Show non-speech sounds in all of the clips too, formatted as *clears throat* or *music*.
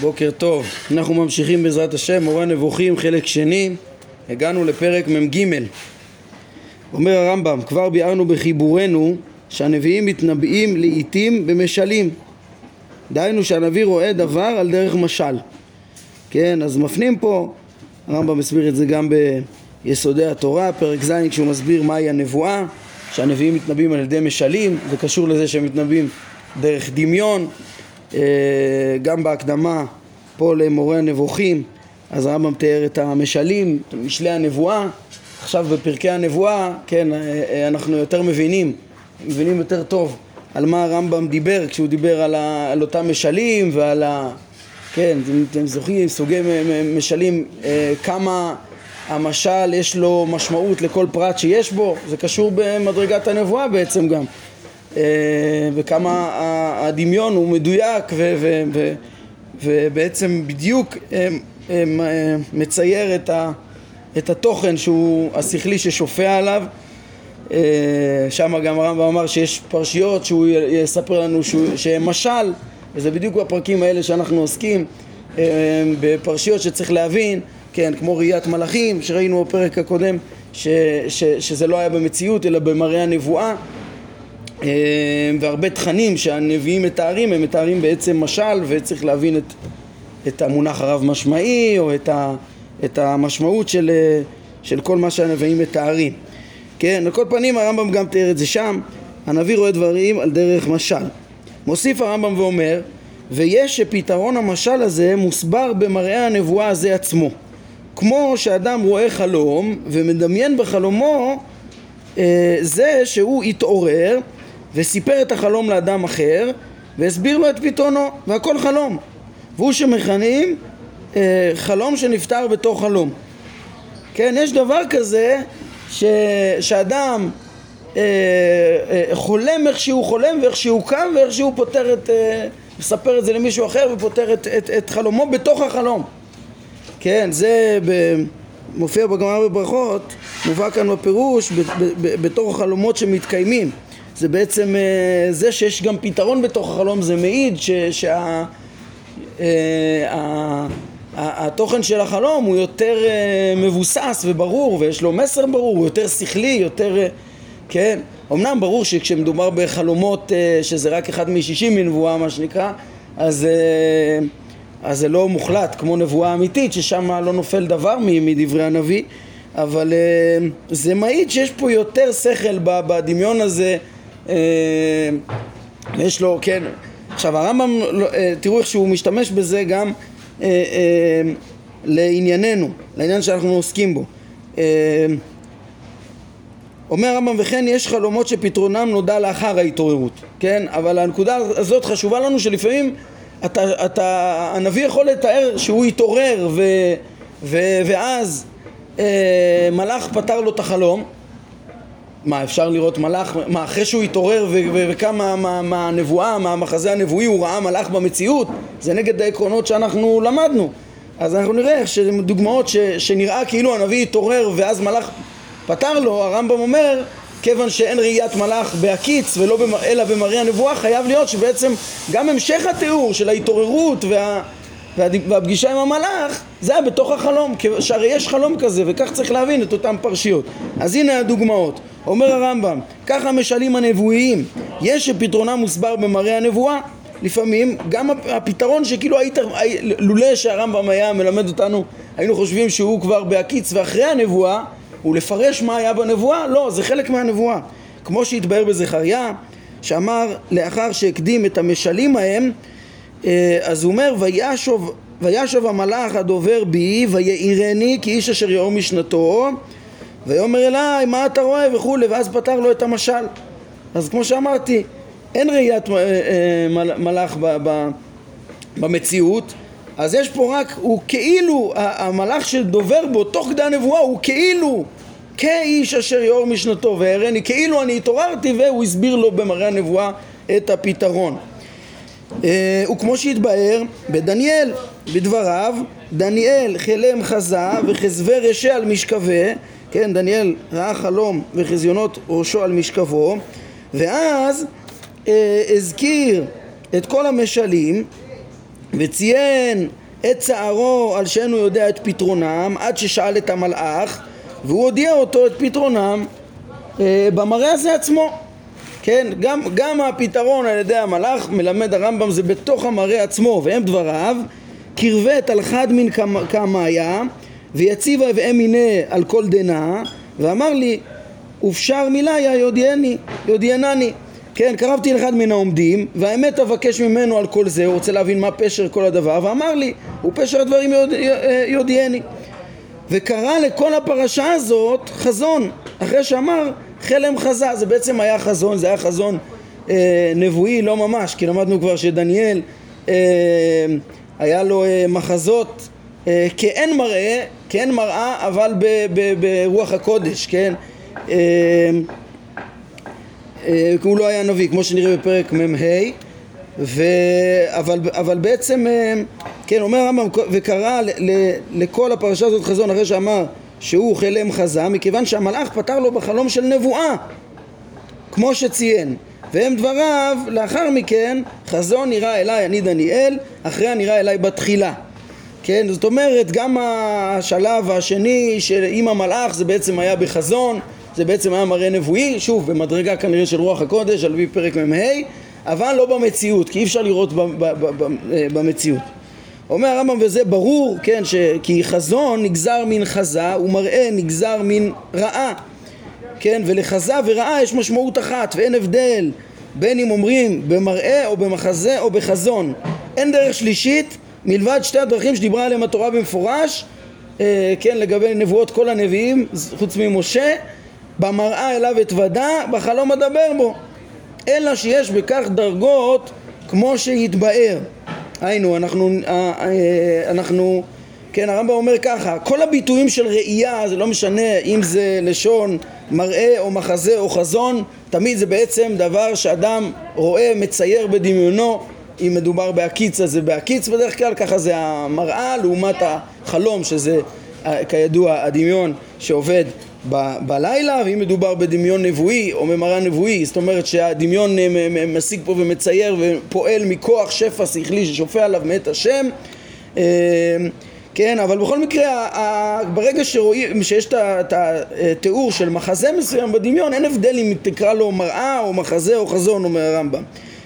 בוקר טוב, אנחנו ממשיכים בעזרת השם, מורה נבוכים, חלק שני, הגענו לפרק מ"ג. אומר הרמב"ם, כבר ביארנו בחיבורנו שהנביאים מתנבאים לעיתים במשלים. דהיינו שהנביא רואה דבר על דרך משל. כן, אז מפנים פה, הרמב"ם מסביר את זה גם ביסודי התורה, פרק ז', כשהוא מסביר מהי הנבואה, שהנביאים מתנבאים על ידי משלים, זה קשור לזה שהם מתנבאים דרך דמיון. אה, גם בהקדמה פה למורה הנבוכים, אז הרמב"ם תיאר את המשלים, את משלי הנבואה. עכשיו בפרקי הנבואה, כן, אה, אה, אנחנו יותר מבינים, מבינים יותר טוב על מה הרמב"ם דיבר כשהוא דיבר על, ה, על אותם משלים ועל ה... כן, אתם זוכרים, סוגי משלים, כמה המשל יש לו משמעות לכל פרט שיש בו, זה קשור במדרגת הנבואה בעצם גם. אה, וכמה הדמיון הוא מדויק ו- ו- ו- ובעצם בדיוק אה, אה, מצייר את, ה- את התוכן שהוא השכלי ששופע עליו. שם גם הרמב"ם אמר שיש פרשיות שהוא יספר לנו שהן משל וזה בדיוק בפרקים האלה שאנחנו עוסקים בפרשיות שצריך להבין כן, כמו ראיית מלאכים שראינו בפרק הקודם ש, ש, שזה לא היה במציאות אלא במראה הנבואה. אה, והרבה תכנים שהנביאים מתארים, הם מתארים בעצם משל וצריך להבין את, את המונח הרב משמעי או את, ה, את המשמעות של, של כל מה שהנביאים מתארים. כן, על כל פנים הרמב"ם גם תיאר את זה שם, הנביא רואה דברים על דרך משל. מוסיף הרמב"ם ואומר, ויש שפתרון המשל הזה מוסבר במראה הנבואה הזה עצמו. כמו שאדם רואה חלום ומדמיין בחלומו אה, זה שהוא התעורר וסיפר את החלום לאדם אחר והסביר לו את פתרונו והכל חלום. והוא שמכנים אה, חלום שנפטר בתוך חלום. כן, יש דבר כזה ש, שאדם אה, אה, חולם איך שהוא חולם ואיך שהוא קם ואיך שהוא פותר את, אה, מספר את זה למישהו אחר ופותר את, את, את חלומו בתוך החלום. כן, זה ב... מופיע בגמרא בברכות, מובא כאן בפירוש בתור החלומות שמתקיימים זה בעצם אה, זה שיש גם פתרון בתוך החלום, זה מעיד שהתוכן שה, אה, של החלום הוא יותר אה, מבוסס וברור ויש לו מסר ברור, הוא יותר שכלי, יותר... כן, אמנם ברור שכשמדובר בחלומות שזה רק אחד משישים מנבואה מה שנקרא, אז, אז זה לא מוחלט כמו נבואה אמיתית ששם לא נופל דבר מדברי הנביא אבל זה מעיד שיש פה יותר שכל בדמיון הזה יש לו, כן, עכשיו הרמב"ם, לא, אה, תראו איך שהוא משתמש בזה גם אה, לענייננו, לעניין שאנחנו עוסקים בו. אומר הרמב"ם וכן יש חלומות שפתרונם נודע לאחר ההתעוררות, כן? אבל הנקודה הזאת חשובה לנו שלפעמים אתה, אתה, הנביא יכול לתאר שהוא התעורר ו, ו, ואז אה, מלאך פתר לו את החלום מה, אפשר לראות מלאך, מה, אחרי שהוא התעורר וקם מהנבואה, מהמחזה הנבואי, הוא ראה מלאך במציאות? זה נגד העקרונות שאנחנו למדנו. אז אנחנו נראה שדוגמאות ש, שנראה כאילו הנביא התעורר ואז מלאך פתר לו, הרמב"ם אומר, כיוון שאין ראיית מלאך בהקיץ במר... אלא במראה הנבואה, חייב להיות שבעצם גם המשך התיאור של ההתעוררות וה... והפגישה עם המלאך זה היה בתוך החלום, שהרי יש חלום כזה וכך צריך להבין את אותן פרשיות. אז הנה הדוגמאות. אומר הרמב"ם, ככה משלים הנבואיים, יש שפתרונם מוסבר במראה הנבואה, לפעמים גם הפתרון שכאילו היית, לולא שהרמב"ם היה מלמד אותנו, היינו חושבים שהוא כבר בהקיץ ואחרי הנבואה, הוא לפרש מה היה בנבואה, לא, זה חלק מהנבואה. כמו שהתבהר בזכריה, שאמר לאחר שהקדים את המשלים ההם, אז הוא אומר, וישוב, וישוב המלאך הדובר בי ויעירני כי איש אשר יאור משנתו ויאמר אליי מה אתה רואה? וכולי ואז פתר לו את המשל. אז כמו שאמרתי אין ראיית אה, אה, מלאך במציאות. אז יש פה רק, הוא כאילו, המלאך שדובר בו תוך כדי הנבואה הוא כאילו כאיש אשר יאור משנתו והראני כאילו אני התעוררתי והוא הסביר לו במראה הנבואה את הפתרון. אה, וכמו שהתבהר בדניאל בדבריו דניאל חלם חזה וכזווה רשע על משכבה כן, דניאל ראה חלום וחזיונות ראשו על משכבו ואז אה, הזכיר את כל המשלים וציין את צערו על שאינו יודע את פתרונם עד ששאל את המלאך והוא הודיע אותו את פתרונם אה, במראה הזה עצמו כן, גם, גם הפתרון על ידי המלאך מלמד הרמב"ם זה בתוך המראה עצמו והם דבריו קרבת על חד מן קמאיה ויציבה ואם מיני על כל דנה ואמר לי ופשר מיליה יודיעני, יודיענני כן, קרבתי לאחד מן העומדים והאמת אבקש ממנו על כל זה, הוא רוצה להבין מה פשר כל הדבר ואמר לי, הוא פשר הדברים יודע, יודיעני וקרא לכל הפרשה הזאת חזון אחרי שאמר חלם חזה, זה בעצם היה חזון, זה היה חזון אה, נבואי, לא ממש, כי למדנו כבר שדניאל אה, היה לו אה, מחזות אה, כאין מראה, כאין מראה, אבל ב, ב, ברוח הקודש, כן? אה, אה, הוא לא היה נביא, כמו שנראה בפרק מ"ה, אבל, אבל בעצם, אה, כן, אומר הרמב"ם, וקרא ל, ל, לכל הפרשה הזאת חזון אחרי שאמר שהוא חלם חזה, מכיוון שהמלאך פתר לו בחלום של נבואה, כמו שציין. והם דבריו, לאחר מכן, חזון נראה אליי אני דניאל, אחרי הנראה אליי בתחילה. כן, זאת אומרת, גם השלב השני עם המלאך זה בעצם היה בחזון, זה בעצם היה מראה נבואי, שוב, במדרגה כנראה של רוח הקודש, על פי פרק מ"ה, אבל לא במציאות, כי אי אפשר לראות במציאות. אומר הרמב"ם וזה ברור, כן, ש... כי חזון נגזר מן חזה ומראה נגזר מן רעה, כן, ולחזה ורעה יש משמעות אחת ואין הבדל בין אם אומרים במראה או במחזה או בחזון. אין דרך שלישית מלבד שתי הדרכים שדיברה עליהם התורה במפורש, אה, כן, לגבי נבואות כל הנביאים, חוץ ממשה, במראה אליו אתוודה, בחלום אדבר בו. אלא שיש בכך דרגות כמו שהתבאר. היינו, אנחנו, אה, אה, אנחנו, כן, הרמב"ם אומר ככה, כל הביטויים של ראייה, זה לא משנה אם זה לשון מראה או מחזה או חזון, תמיד זה בעצם דבר שאדם רואה, מצייר בדמיונו, אם מדובר בהקיץ אז זה בהקיץ בדרך כלל, ככה זה המראה לעומת החלום שזה אה, כידוע הדמיון שעובד ב- בלילה, ואם מדובר בדמיון נבואי או ממראה נבואי, זאת אומרת שהדמיון משיג פה ומצייר ופועל מכוח שפע שכלי ששופע עליו מאת השם אה, כן, אבל בכל מקרה, ברגע שרואים, שיש את התיאור של מחזה מסוים בדמיון, אין הבדל אם תקרא לו מראה או מחזה או חזון, אומר הרמב"ם.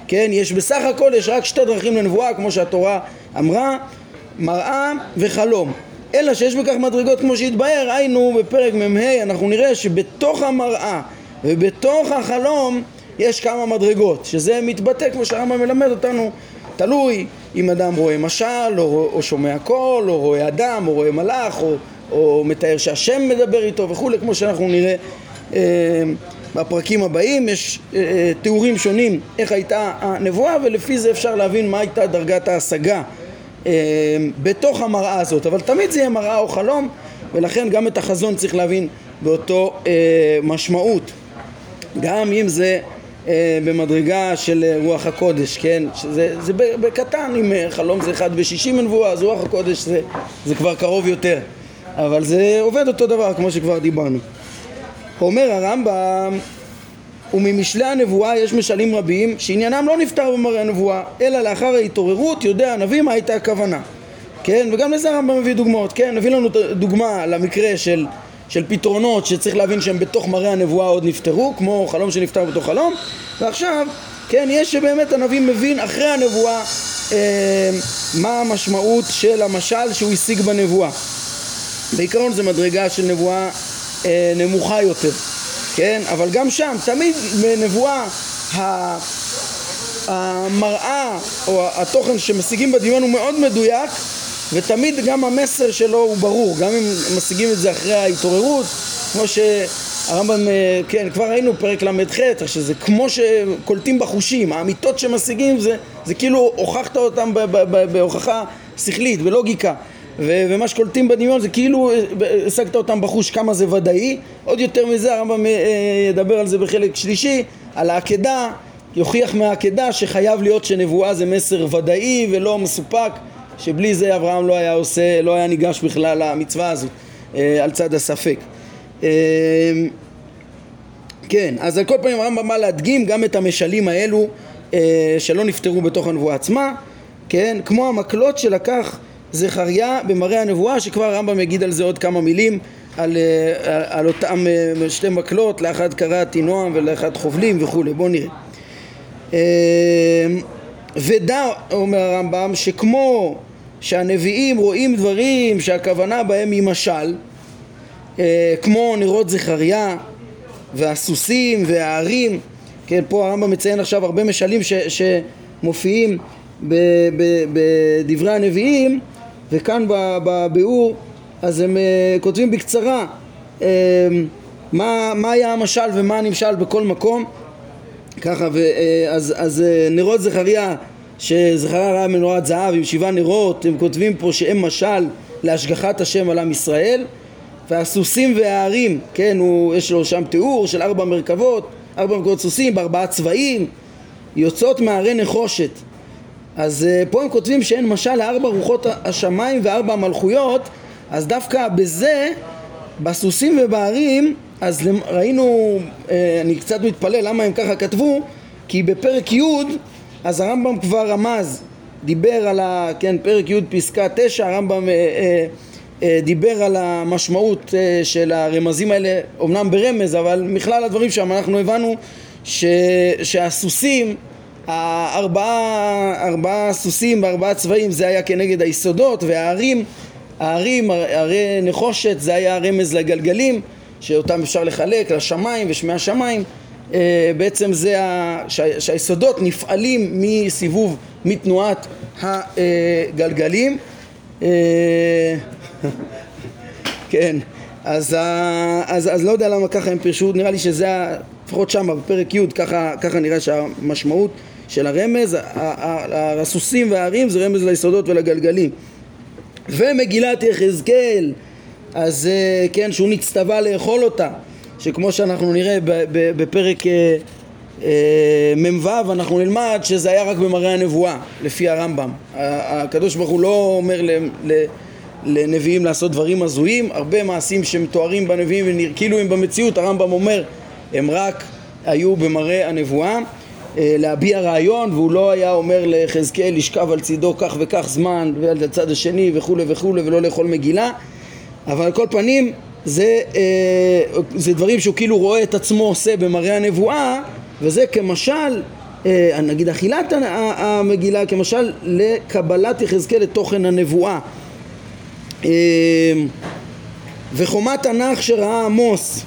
כן, יש בסך הכל, יש רק שתי דרכים לנבואה, כמו שהתורה אמרה, מראה וחלום. אלא שיש בכך מדרגות כמו שהתבהר, היינו בפרק מ"ה אנחנו נראה שבתוך המראה ובתוך החלום יש כמה מדרגות, שזה מתבטא כמו שהרמב"ם מלמד אותנו, תלוי אם אדם רואה משל או, או שומע קול או רואה אדם או רואה מלאך או, או מתאר שהשם מדבר איתו וכולי, כמו שאנחנו נראה אה, בפרקים הבאים, יש אה, אה תיאורים שונים איך הייתה הנבואה ולפי זה אפשר להבין מה הייתה דרגת ההשגה בתוך המראה הזאת, אבל תמיד זה יהיה מראה או חלום ולכן גם את החזון צריך להבין באותו אה, משמעות. גם אם זה אה, במדרגה של רוח הקודש, כן? שזה זה בקטן, אם חלום זה אחד בשישים מנבואה, אז רוח הקודש זה, זה כבר קרוב יותר. אבל זה עובד אותו דבר כמו שכבר דיברנו. אומר הרמב"ם וממשלי הנבואה יש משלים רבים שעניינם לא נפתר במראה הנבואה אלא לאחר ההתעוררות יודע הנביא מה הייתה הכוונה. כן וגם לזה הרמב"ם מביא דוגמאות. כן מביא לנו דוגמה למקרה של, של פתרונות שצריך להבין שהם בתוך מראה הנבואה עוד נפתרו כמו חלום שנפתר בתוך חלום. ועכשיו כן יש שבאמת הנביא מבין אחרי הנבואה אה, מה המשמעות של המשל שהוא השיג בנבואה. בעיקרון זה מדרגה של נבואה אה, נמוכה יותר כן? אבל גם שם, תמיד בנבואה המראה או התוכן שמשיגים בדמיון הוא מאוד מדויק ותמיד גם המסר שלו הוא ברור, גם אם משיגים את זה אחרי ההתעוררות, כמו שהרמב"ם, אה, כן, כבר ראינו פרק ל"ח, שזה כמו שקולטים בחושים, האמיתות שמשיגים זה, זה כאילו הוכחת אותם בהוכחה שכלית, בלוגיקה ומה שקולטים בדמיון זה כאילו אה, השגת אותם בחוש כמה זה ודאי. עוד יותר מזה הרמב"ם אה, ידבר על זה בחלק שלישי על העקדה. יוכיח מהעקדה שחייב להיות שנבואה זה מסר ודאי ולא מסופק שבלי זה אברהם לא היה עושה, לא היה ניגש בכלל למצווה הזאת אה, על צד הספק. כן, אז על כל פנים הרמב"ם בא להדגים גם את המשלים האלו שלא נפתרו בתוך הנבואה עצמה. כן, כמו המקלות שלקח זכריה במראה הנבואה, שכבר הרמב"ם יגיד על זה עוד כמה מילים, על, על, על אותם שתי מקלות, לאחד קראתי נועם ולאחד חובלים וכולי, בואו נראה. ודע, אומר הרמב"ם, שכמו שהנביאים רואים דברים שהכוונה בהם היא משל, אה, כמו נרות זכריה והסוסים והערים, כן, פה הרמב"ם מציין עכשיו הרבה משלים ש, שמופיעים בדברי הנביאים, וכאן בביאור אז הם אה, כותבים בקצרה אה, מה, מה היה המשל ומה הנמשל בכל מקום. ככה, אז, אז נרות זכריה שזכריה ראה מנורת זהב עם שבעה נרות, הם כותבים פה שהם משל להשגחת השם על עם ישראל. והסוסים והערים, כן, הוא, יש לו שם תיאור של ארבע מרכבות, ארבע מרכבות סוסים בארבעה צבעים יוצאות מהרי נחושת אז uh, פה הם כותבים שאין משל לארבע רוחות השמיים וארבע המלכויות אז דווקא בזה, בסוסים ובערים, אז ראינו, uh, אני קצת מתפלא למה הם ככה כתבו כי בפרק י' אז הרמב"ם כבר רמז, דיבר על ה... כן, פרק י' פסקה תשע, הרמב"ם אה, אה, אה, דיבר על המשמעות אה, של הרמזים האלה, אמנם ברמז, אבל מכלל הדברים שם אנחנו הבנו ש, שהסוסים, הארבעה ארבעה סוסים בארבעה צבעים זה היה כנגד היסודות והערים, הערים, הרי נחושת זה היה רמז לגלגלים שאותם אפשר לחלק לשמיים ושמי השמיים. אה, בעצם זה שהיסודות נפעלים מסיבוב, מתנועת הגלגלים. אה, *laughs* כן, אז, אז, אז לא יודע למה ככה הם פירשו, נראה לי שזה, לפחות שם בפרק י', ככה, ככה נראה שהמשמעות של הרמז, הסוסים והערים זה רמז ליסודות ולגלגלים. ומגילת יחזקאל, אז אה, כן, שהוא נצטווה לאכול אותה, שכמו שאנחנו נראה בפרק אה, אה, מ"ו אנחנו נלמד שזה היה רק במראה הנבואה לפי הרמב"ם הקדוש ברוך הוא לא אומר לנביאים לעשות דברים הזויים הרבה מעשים שמתוארים בנביאים וכאילו הם במציאות הרמב"ם אומר הם רק היו במראה הנבואה אה, להביע רעיון והוא לא היה אומר לחזקאל לשכב על צידו כך וכך זמן ועל הצד השני וכולי וכולי ולא לאכול מגילה. אבל על כל פנים זה, אה, זה דברים שהוא כאילו רואה את עצמו עושה במראה הנבואה וזה כמשל, אה, נגיד אכילת המגילה כמשל לקבלת יחזקאל לתוכן הנבואה. אה, וחומת תנ"ך שראה עמוס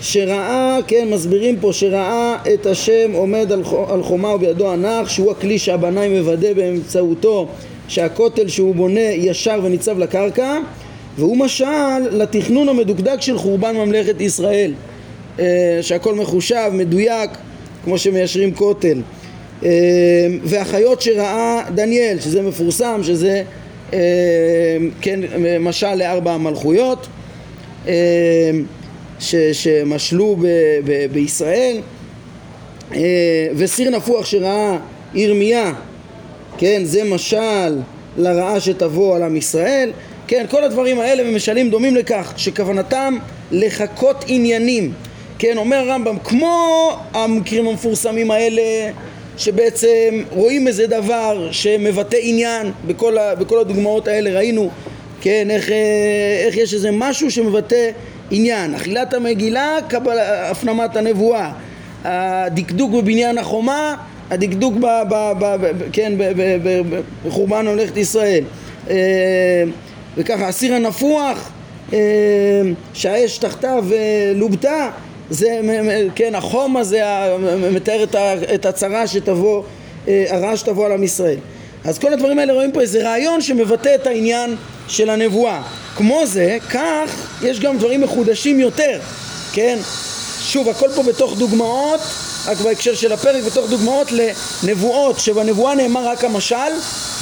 שראה, כן, מסבירים פה, שראה את השם עומד על חומה ובידו הנח, שהוא הכלי שהבנאי מוודא באמצעותו שהכותל שהוא בונה ישר וניצב לקרקע והוא משל לתכנון המדוקדק של חורבן ממלכת ישראל אה, שהכל מחושב, מדויק, כמו שמיישרים כותל. אה, והחיות שראה דניאל, שזה מפורסם, שזה אה, כן, משל לארבע המלכויות ש, שמשלו ב, ב, בישראל. וסיר נפוח שראה ירמיה, כן, זה משל לרעה שתבוא על עם ישראל. כן, כל הדברים האלה ומשלים דומים לכך שכוונתם לחקות עניינים. כן, אומר הרמב"ם, כמו המקרים המפורסמים האלה שבעצם רואים איזה דבר שמבטא עניין בכל, ה, בכל הדוגמאות האלה. ראינו כן, איך, איך יש איזה משהו שמבטא עניין אכילת המגילה, קבל, הפנמת הנבואה הדקדוק בבניין החומה הדקדוק כן, בחורבן ממלכת ישראל אה, וככה הסיר הנפוח אה, שהאש תחתיו אה, לובתה זה, כן, החום הזה מתאר את הצרה שתבוא, הרעה שתבוא על עם ישראל. אז כל הדברים האלה רואים פה איזה רעיון שמבטא את העניין של הנבואה. כמו זה, כך יש גם דברים מחודשים יותר, כן? שוב, הכל פה בתוך דוגמאות רק בהקשר של הפרק בתוך דוגמאות לנבואות שבנבואה נאמר רק המשל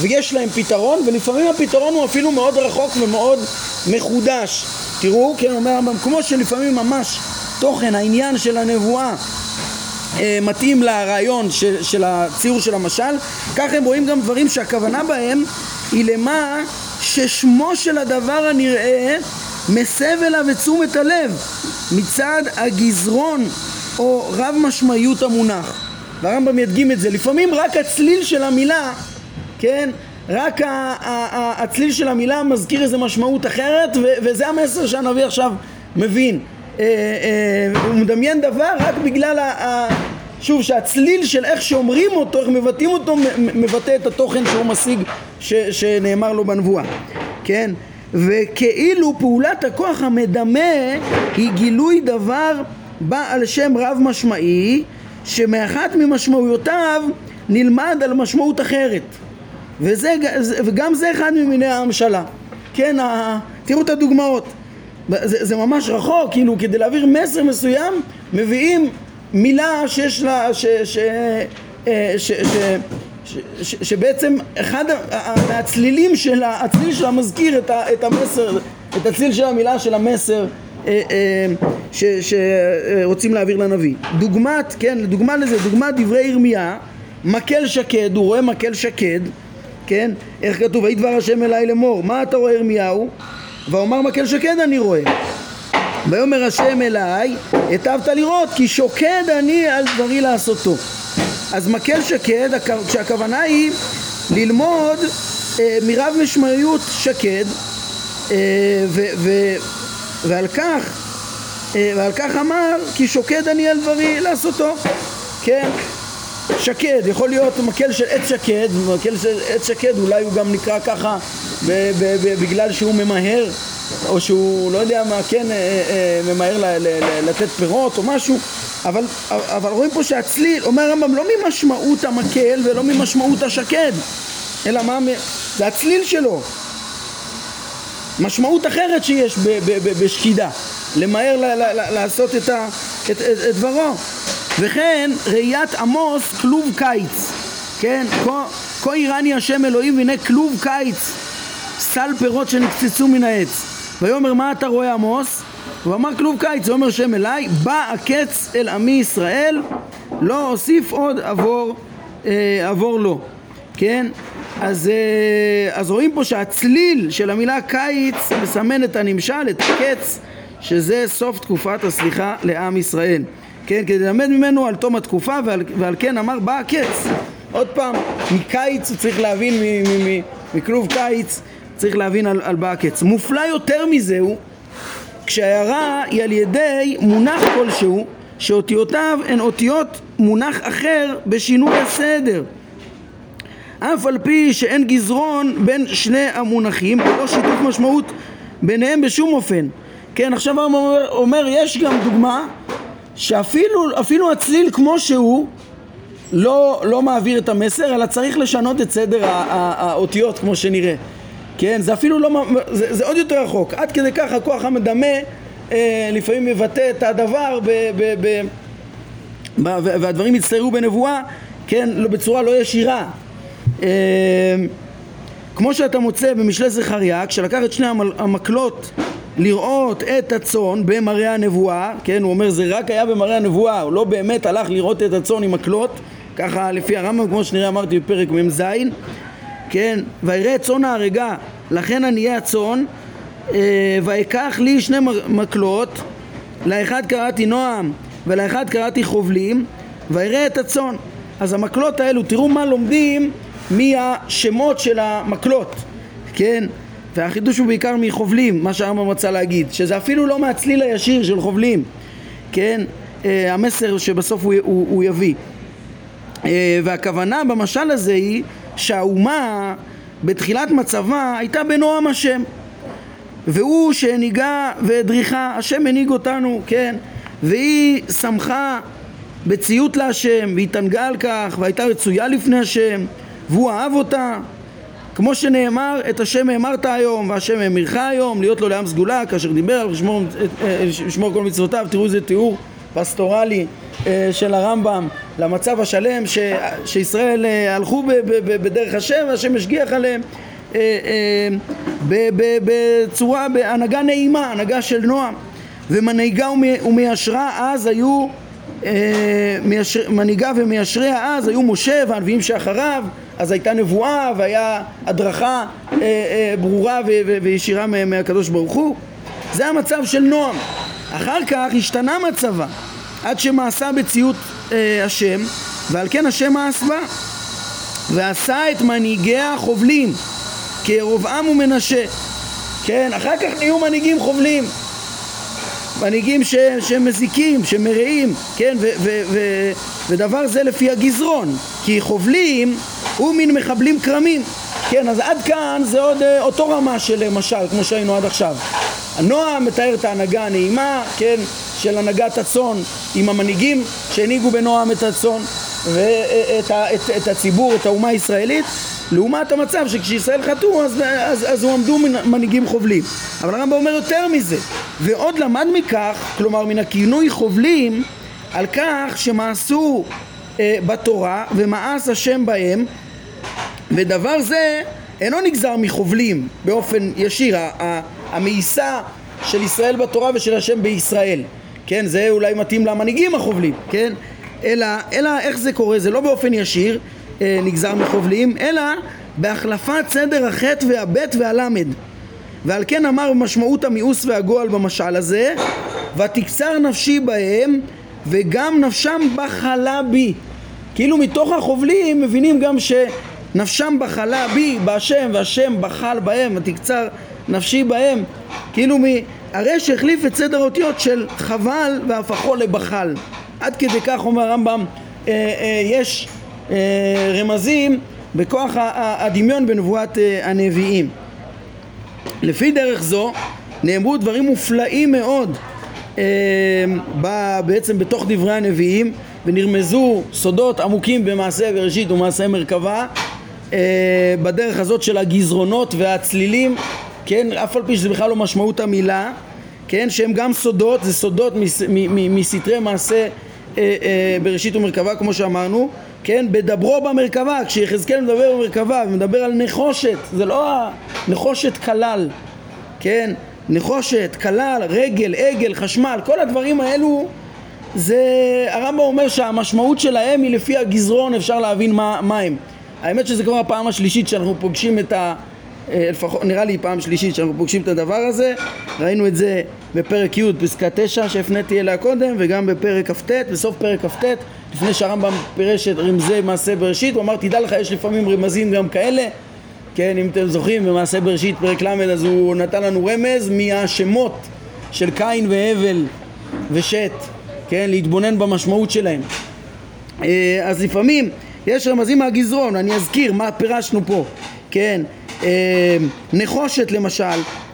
ויש להם פתרון ולפעמים הפתרון הוא אפילו מאוד רחוק ומאוד מחודש תראו, כן, אומר הרמב"ם, כמו שלפעמים ממש תוכן, העניין של הנבואה אה, מתאים לרעיון של, של הציור של המשל כך הם רואים גם דברים שהכוונה בהם היא למה ששמו של הדבר הנראה מסב אליו את תשומת הלב מצד הגזרון או רב משמעיות המונח והרמב"ם ידגים את זה לפעמים רק הצליל של המילה כן? רק הצליל של המילה מזכיר איזה משמעות אחרת וזה המסר שהנביא עכשיו מבין אה, אה, הוא מדמיין דבר רק בגלל. שוב שהצליל של איך שאומרים אותו, איך מבטאים אותו מבטא את התוכן שהוא משיג ש, שנאמר לו בנבואה כן? וכאילו פעולת הכוח המדמה היא גילוי דבר בעל שם רב משמעי שמאחת ממשמעויותיו נלמד על משמעות אחרת. וזה, וגם זה אחד ממיני ההמשלה. כן, ה, תראו את הדוגמאות. זה, זה ממש רחוק, כאילו כדי להעביר מסר מסוים מביאים מילה שיש לה, ש, ש, אה, ש, ש, ש, ש, שבעצם אחד הצלילים של הצליל שלה מזכיר את, ה, את המסר, את הצליל של המילה של המסר אה, אה, שרוצים להעביר לנביא. דוגמת, כן, דוגמה לזה, דוגמת דברי ירמיה, מקל שקד, הוא רואה מקל שקד, כן, איך כתוב, ויהי דבר השם אליי לאמור, מה אתה רואה ירמיהו? ואומר מקל שקד אני רואה ויאמר השם אליי היטבת לראות כי שוקד אני על דברי לעשותו אז מקל שקד כשהכוונה היא ללמוד אה, מרב משמעיות שקד אה, ו, ו, ועל כך אה, ועל כך אמר כי שוקד אני על דברי לעשותו. כן שקד, יכול להיות מקל של עץ שקד, מקל של עץ שקד אולי הוא גם נקרא ככה ב- ב- ב- בגלל שהוא ממהר או שהוא לא יודע מה כן אה, אה, ממהר לתת פירות או משהו אבל, אבל רואים פה שהצליל, אומר הרמב"ם לא ממשמעות המקל ולא ממשמעות השקד אלא מה, זה הצליל שלו. משמעות אחרת שיש ב- ב- ב- בשקידה למהר ל- ל- ל- לעשות את, ה- את, את, את דברו. וכן ראיית עמוס כלוב קיץ. כן כה, איראני השם אלוהים והנה כלוב קיץ. סל פירות שנקצצו מן העץ. ויאמר מה אתה רואה עמוס הוא אמר כלוב קיץ ואומר שם אליי בא הקץ אל עמי ישראל לא אוסיף עוד עבור אה, עבור לו. כן? אז, אה, אז רואים פה שהצליל של המילה קיץ מסמן את הנמשל, את הקץ שזה סוף תקופת הסליחה לעם ישראל. כן, כדי ללמד ממנו על תום התקופה ועל, ועל כן אמר בא הקץ עוד פעם, מקיץ הוא צריך להבין, מכלוב קיץ צריך להבין על, על בא הקץ. מופלא יותר מזה הוא כשההערה היא על ידי מונח כלשהו שאותיותיו הן אותיות מונח אחר בשינוי הסדר אף על פי שאין גזרון בין שני המונחים ולא שיתוף משמעות ביניהם בשום אופן כן עכשיו הוא אומר, אומר יש גם דוגמה שאפילו הצליל כמו שהוא לא, לא מעביר את המסר, אלא צריך לשנות את סדר האותיות כמו שנראה. כן, זה אפילו לא, זה, זה עוד יותר רחוק. עד כדי כך הכוח המדמה אה, לפעמים מבטא את הדבר ב, ב, ב, ב, והדברים יצטיירו בנבואה, כן, לא, בצורה לא ישירה. אה, כמו שאתה מוצא במשלי זכריה, כשלקח את שני המקלות לראות את הצאן במראה הנבואה, כן, הוא אומר זה רק היה במראה הנבואה, הוא לא באמת הלך לראות את הצאן עם מקלות, ככה לפי הרמב"ם, כמו שנראה אמרתי בפרק מ"ז, כן, ויראה צאן ההרגה, לכן עניי הצאן, אה, ויקח לי שני מקלות, לאחד קראתי נועם ולאחד קראתי חובלים, ויראה את הצאן. אז המקלות האלו, תראו מה לומדים מהשמות של המקלות, כן? והחידוש הוא בעיקר מחובלים, מה שהרמב"ם רצה להגיד, שזה אפילו לא מהצליל הישיר של חובלים, כן? אה, המסר שבסוף הוא, הוא, הוא יביא. אה, והכוונה במשל הזה היא שהאומה בתחילת מצבה הייתה בנועם השם. והוא שהנהיגה והדריכה, השם הנהיג אותנו, כן? והיא שמחה בציות להשם והתענגה על כך והייתה רצויה לפני השם והוא אהב אותה. כמו שנאמר, את השם האמרת היום, והשם האמירך היום, להיות לו לעם סגולה, כאשר דיבר על לשמור כל מצוותיו, תראו איזה תיאור פסטורלי אה, של הרמב"ם למצב השלם ש, שישראל אה, הלכו ב, ב, ב, בדרך השם והשם השגיח עליהם אה, בצורה, בהנהגה נעימה, הנהגה של נועם ומנהיגה ומיישרה אז היו מנהיגה ומיישריה אז היו משה והנביאים שאחריו אז הייתה נבואה והיה הדרכה ברורה וישירה מהקדוש ברוך הוא. זה המצב של נועם אחר כך השתנה מצבה עד שמעשה בציות אה, השם ועל כן השם מאס בה ועשה את מנהיגיה חובלים כירבעם ומנשה. כן, אחר כך נהיו מנהיגים חובלים. מנהיגים ש, שמזיקים, שמרעים, כן, ו, ו, ו, ודבר זה לפי הגזרון כי חובלים הוא מין מחבלים כרמים. כן, אז עד כאן זה עוד אה, אותו רמה של משל, כמו שהיינו עד עכשיו. הנועם מתאר את ההנהגה הנעימה, כן, של הנהגת הצאן עם המנהיגים שהנהיגו בנועם את הצאן ואת את, את הציבור, את האומה הישראלית, לעומת המצב שכשישראל חטאו אז, אז, אז הועמדו מנהיגים חובלים. אבל הרמב"ם אומר יותר מזה, ועוד למד מכך, כלומר מן הכינוי חובלים, על כך שמעשו אה, בתורה ומאס השם בהם ודבר זה אינו נגזר מחובלים באופן ישיר, המאיסה של ישראל בתורה ושל השם בישראל, כן, זה אולי מתאים למנהיגים החובלים, כן, אלא, אלא איך זה קורה, זה לא באופן ישיר אה, נגזר מחובלים, אלא בהחלפת סדר החטא והבית והלמד. ועל כן אמר במשמעות המיאוס והגועל במשל הזה ותקצר נפשי בהם וגם נפשם בחלה בי. כאילו מתוך החובלים מבינים גם ש... נפשם בחלה בי, בהשם, והשם בחל בהם, ותקצר נפשי בהם. כאילו מ... הרי שהחליף את סדר האותיות של חבל והפכו לבחל. עד כדי כך אומר הרמב"ם, אה, אה, יש אה, רמזים בכוח הדמיון בנבואת אה, הנביאים. לפי דרך זו נאמרו דברים מופלאים מאוד אה, בעצם בתוך דברי הנביאים ונרמזו סודות עמוקים במעשה בראשית ומעשה מרכבה אה, בדרך הזאת של הגזרונות והצלילים, כן, אף על פי שזה בכלל לא משמעות המילה, כן, שהם גם סודות, זה סודות מסתרי מעשה אה, אה, בראשית ומרכבה כמו שאמרנו, כן, בדברו במרכבה, כשיחזקאל מדבר במרכבה ומדבר על נחושת, זה לא נחושת כלל, כן, נחושת, כלל, רגל, עגל, חשמל, כל הדברים האלו זה, הרמב"ם אומר שהמשמעות שלהם היא לפי הגזרון אפשר להבין מה, מה הם. האמת שזה כבר הפעם השלישית שאנחנו פוגשים את ה... אה, לפחות, נראה לי פעם שלישית שאנחנו פוגשים את הדבר הזה. ראינו את זה בפרק י' פסקה 9 שהפניתי אליה קודם וגם בפרק כ"ט, בסוף פרק כ"ט לפני שהרמב"ם פירש את רמזי מעשה בראשית הוא אמר תדע לך יש לפעמים רמזים גם כאלה. כן אם אתם זוכרים במעשה בראשית פרק ל' אז הוא נתן לנו רמז מהשמות של קין והבל ושת כן להתבונן במשמעות שלהם. אה, אז לפעמים יש רמזים מהגזרון, אני אזכיר מה פירשנו פה, כן, נחושת למשל,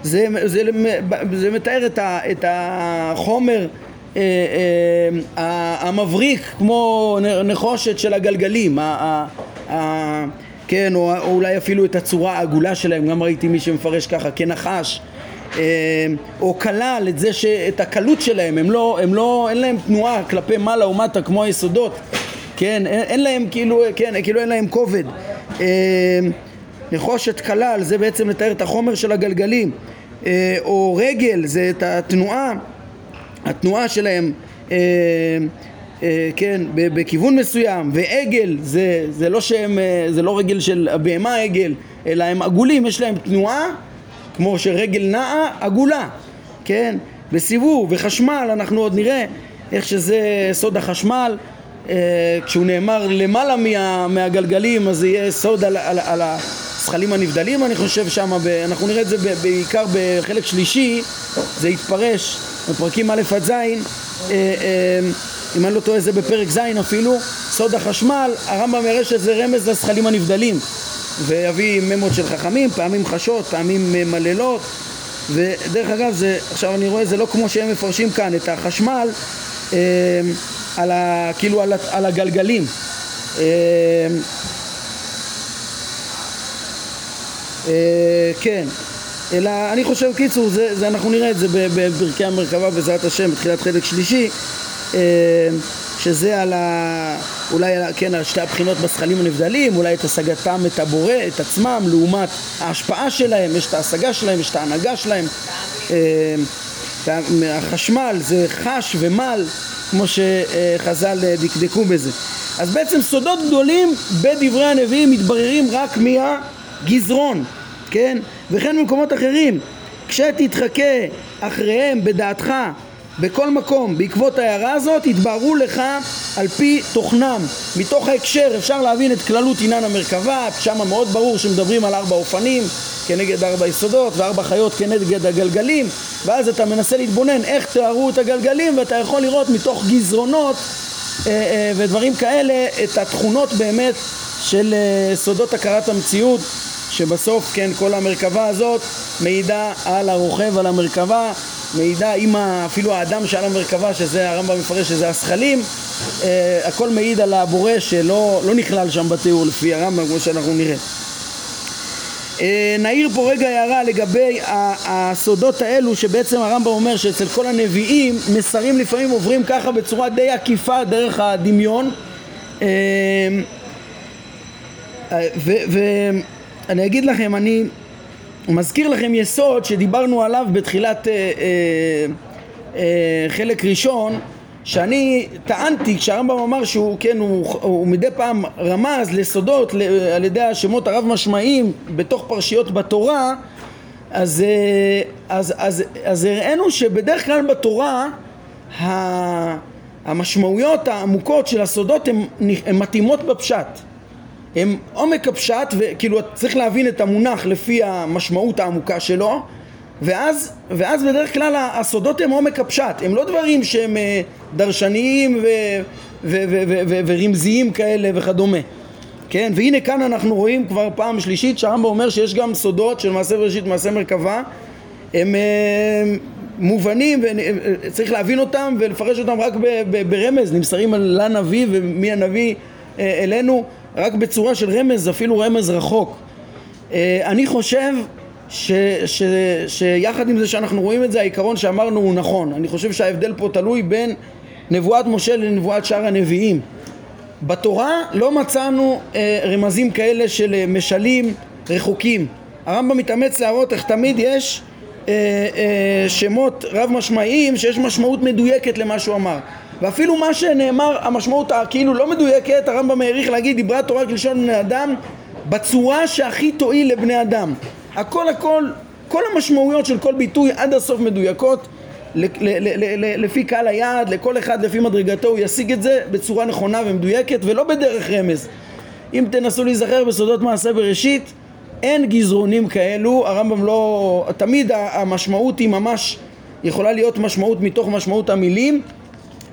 זה, זה, זה מתאר את, ה, את החומר אה, אה, המבריק כמו נחושת של הגלגלים, ה, ה, כן, או, או אולי אפילו את הצורה העגולה שלהם, גם ראיתי מי שמפרש ככה, כנחש, אה, או כלל את זה, את הקלות שלהם, הם לא, הם לא, אין להם תנועה כלפי מעלה או מטה כמו היסודות. כן, אין, אין להם כאילו, כן, כאילו אין להם כובד. נחושת כלל זה בעצם לתאר את החומר של הגלגלים, אה, או רגל זה את התנועה, התנועה שלהם, אה, אה, כן, בכיוון מסוים, ועגל זה, זה לא שהם, זה לא רגל של הבהמה עגל, אלא הם עגולים, יש להם תנועה, כמו שרגל נעה, עגולה, כן, בסיבוב, וחשמל, אנחנו עוד נראה איך שזה סוד החשמל כשהוא נאמר למעלה מה, מהגלגלים אז זה יהיה סוד על, על, על הזכלים הנבדלים אני חושב שם, אנחנו נראה את זה בעיקר בחלק שלישי זה יתפרש בפרקים א' עד ז' אה, אה, אם אני לא טועה זה בפרק ז' אפילו סוד החשמל הרמב"ם יראה שזה רמז לזכלים הנבדלים ויביא ממות של חכמים, פעמים חשות, פעמים מללות ודרך אגב זה, עכשיו אני רואה זה לא כמו שהם מפרשים כאן את החשמל על ה, כאילו על, על הגלגלים. אה, אה, כן, אלא אני חושב, קיצור, זה, זה אנחנו נראה את זה בפרקי המרכבה בעזרת השם בתחילת חלק שלישי אה, שזה על ה... אולי כן, על שתי הבחינות בזכלים הנבדלים, אולי את השגתם את הבורא, את עצמם, לעומת ההשפעה שלהם, יש את ההשגה שלהם, יש את ההנהגה שלהם. החשמל זה חש ומל, כמו שחז"ל דקדקו בזה. אז בעצם סודות גדולים בדברי הנביאים מתבררים רק מהגזרון, כן? וכן במקומות אחרים. כשתתחכה אחריהם בדעתך בכל מקום בעקבות ההערה הזאת יתבררו לך על פי תוכנם מתוך ההקשר אפשר להבין את כללות עניין המרכבה שם מאוד ברור שמדברים על ארבע אופנים כנגד ארבע יסודות וארבע חיות כנגד הגלגלים ואז אתה מנסה להתבונן איך תיארו את הגלגלים ואתה יכול לראות מתוך גזרונות אה, אה, ודברים כאלה את התכונות באמת של אה, סודות הכרת המציאות שבסוף כן כל המרכבה הזאת מעידה על הרוכב על המרכבה מעידה עם אפילו האדם שעל המרכבה שזה הרמב"ם מפרש שזה הזכלים אה, הכל מעיד על הבורא שלא לא נכלל שם בתיאור לפי הרמב"ם כמו שאנחנו נראה. אה, נעיר פה רגע הערה לגבי הסודות האלו שבעצם הרמב"ם אומר שאצל כל הנביאים מסרים לפעמים עוברים ככה בצורה די עקיפה דרך הדמיון. אה, ואני אגיד לכם, אני מזכיר לכם יסוד שדיברנו עליו בתחילת אה, אה, אה, חלק ראשון שאני טענתי כשהרמב"ם אמר שהוא כן הוא, הוא מדי פעם רמז לסודות על ידי השמות הרב משמעיים בתוך פרשיות בתורה אז, אה, אז, אז, אז הראינו שבדרך כלל בתורה המשמעויות העמוקות של הסודות הן מתאימות בפשט הם עומק הפשט וכאילו צריך להבין את המונח לפי המשמעות העמוקה שלו ואז, ואז בדרך כלל הסודות הם עומק הפשט, הם לא דברים שהם אה, דרשניים ורמזיים כאלה וכדומה. כן, והנה כאן אנחנו רואים כבר פעם שלישית שהרמב"ם אומר שיש גם סודות של מעשה בראשית ומעשה מרכבה. הם אה, מובנים וצריך להבין אותם ולפרש אותם רק ברמז, נמסרים לנביא ומי הנביא אה, אלינו רק בצורה של רמז, אפילו רמז רחוק. אני חושב ש, ש, שיחד עם זה שאנחנו רואים את זה, העיקרון שאמרנו הוא נכון. אני חושב שההבדל פה תלוי בין נבואת משה לנבואת שאר הנביאים. בתורה לא מצאנו אה, רמזים כאלה של אה, משלים רחוקים. הרמב"ם מתאמץ להראות איך תמיד יש אה, אה, שמות רב משמעיים שיש משמעות מדויקת למה שהוא אמר. ואפילו מה שנאמר, המשמעות הכאילו לא מדויקת, הרמב"ם העריך להגיד דיברה תורה כלשון בני אדם בצורה שהכי תועיל לבני אדם. הכל הכל, כל המשמעויות של כל ביטוי עד הסוף מדויקות לפי קהל היעד, לכל אחד לפי מדרגתו הוא ישיג את זה בצורה נכונה ומדויקת ולא בדרך רמז. אם תנסו להיזכר בסודות מעשה בראשית, אין גזרונים כאלו, הרמב"ם לא... תמיד המשמעות היא ממש, יכולה להיות משמעות מתוך משמעות המילים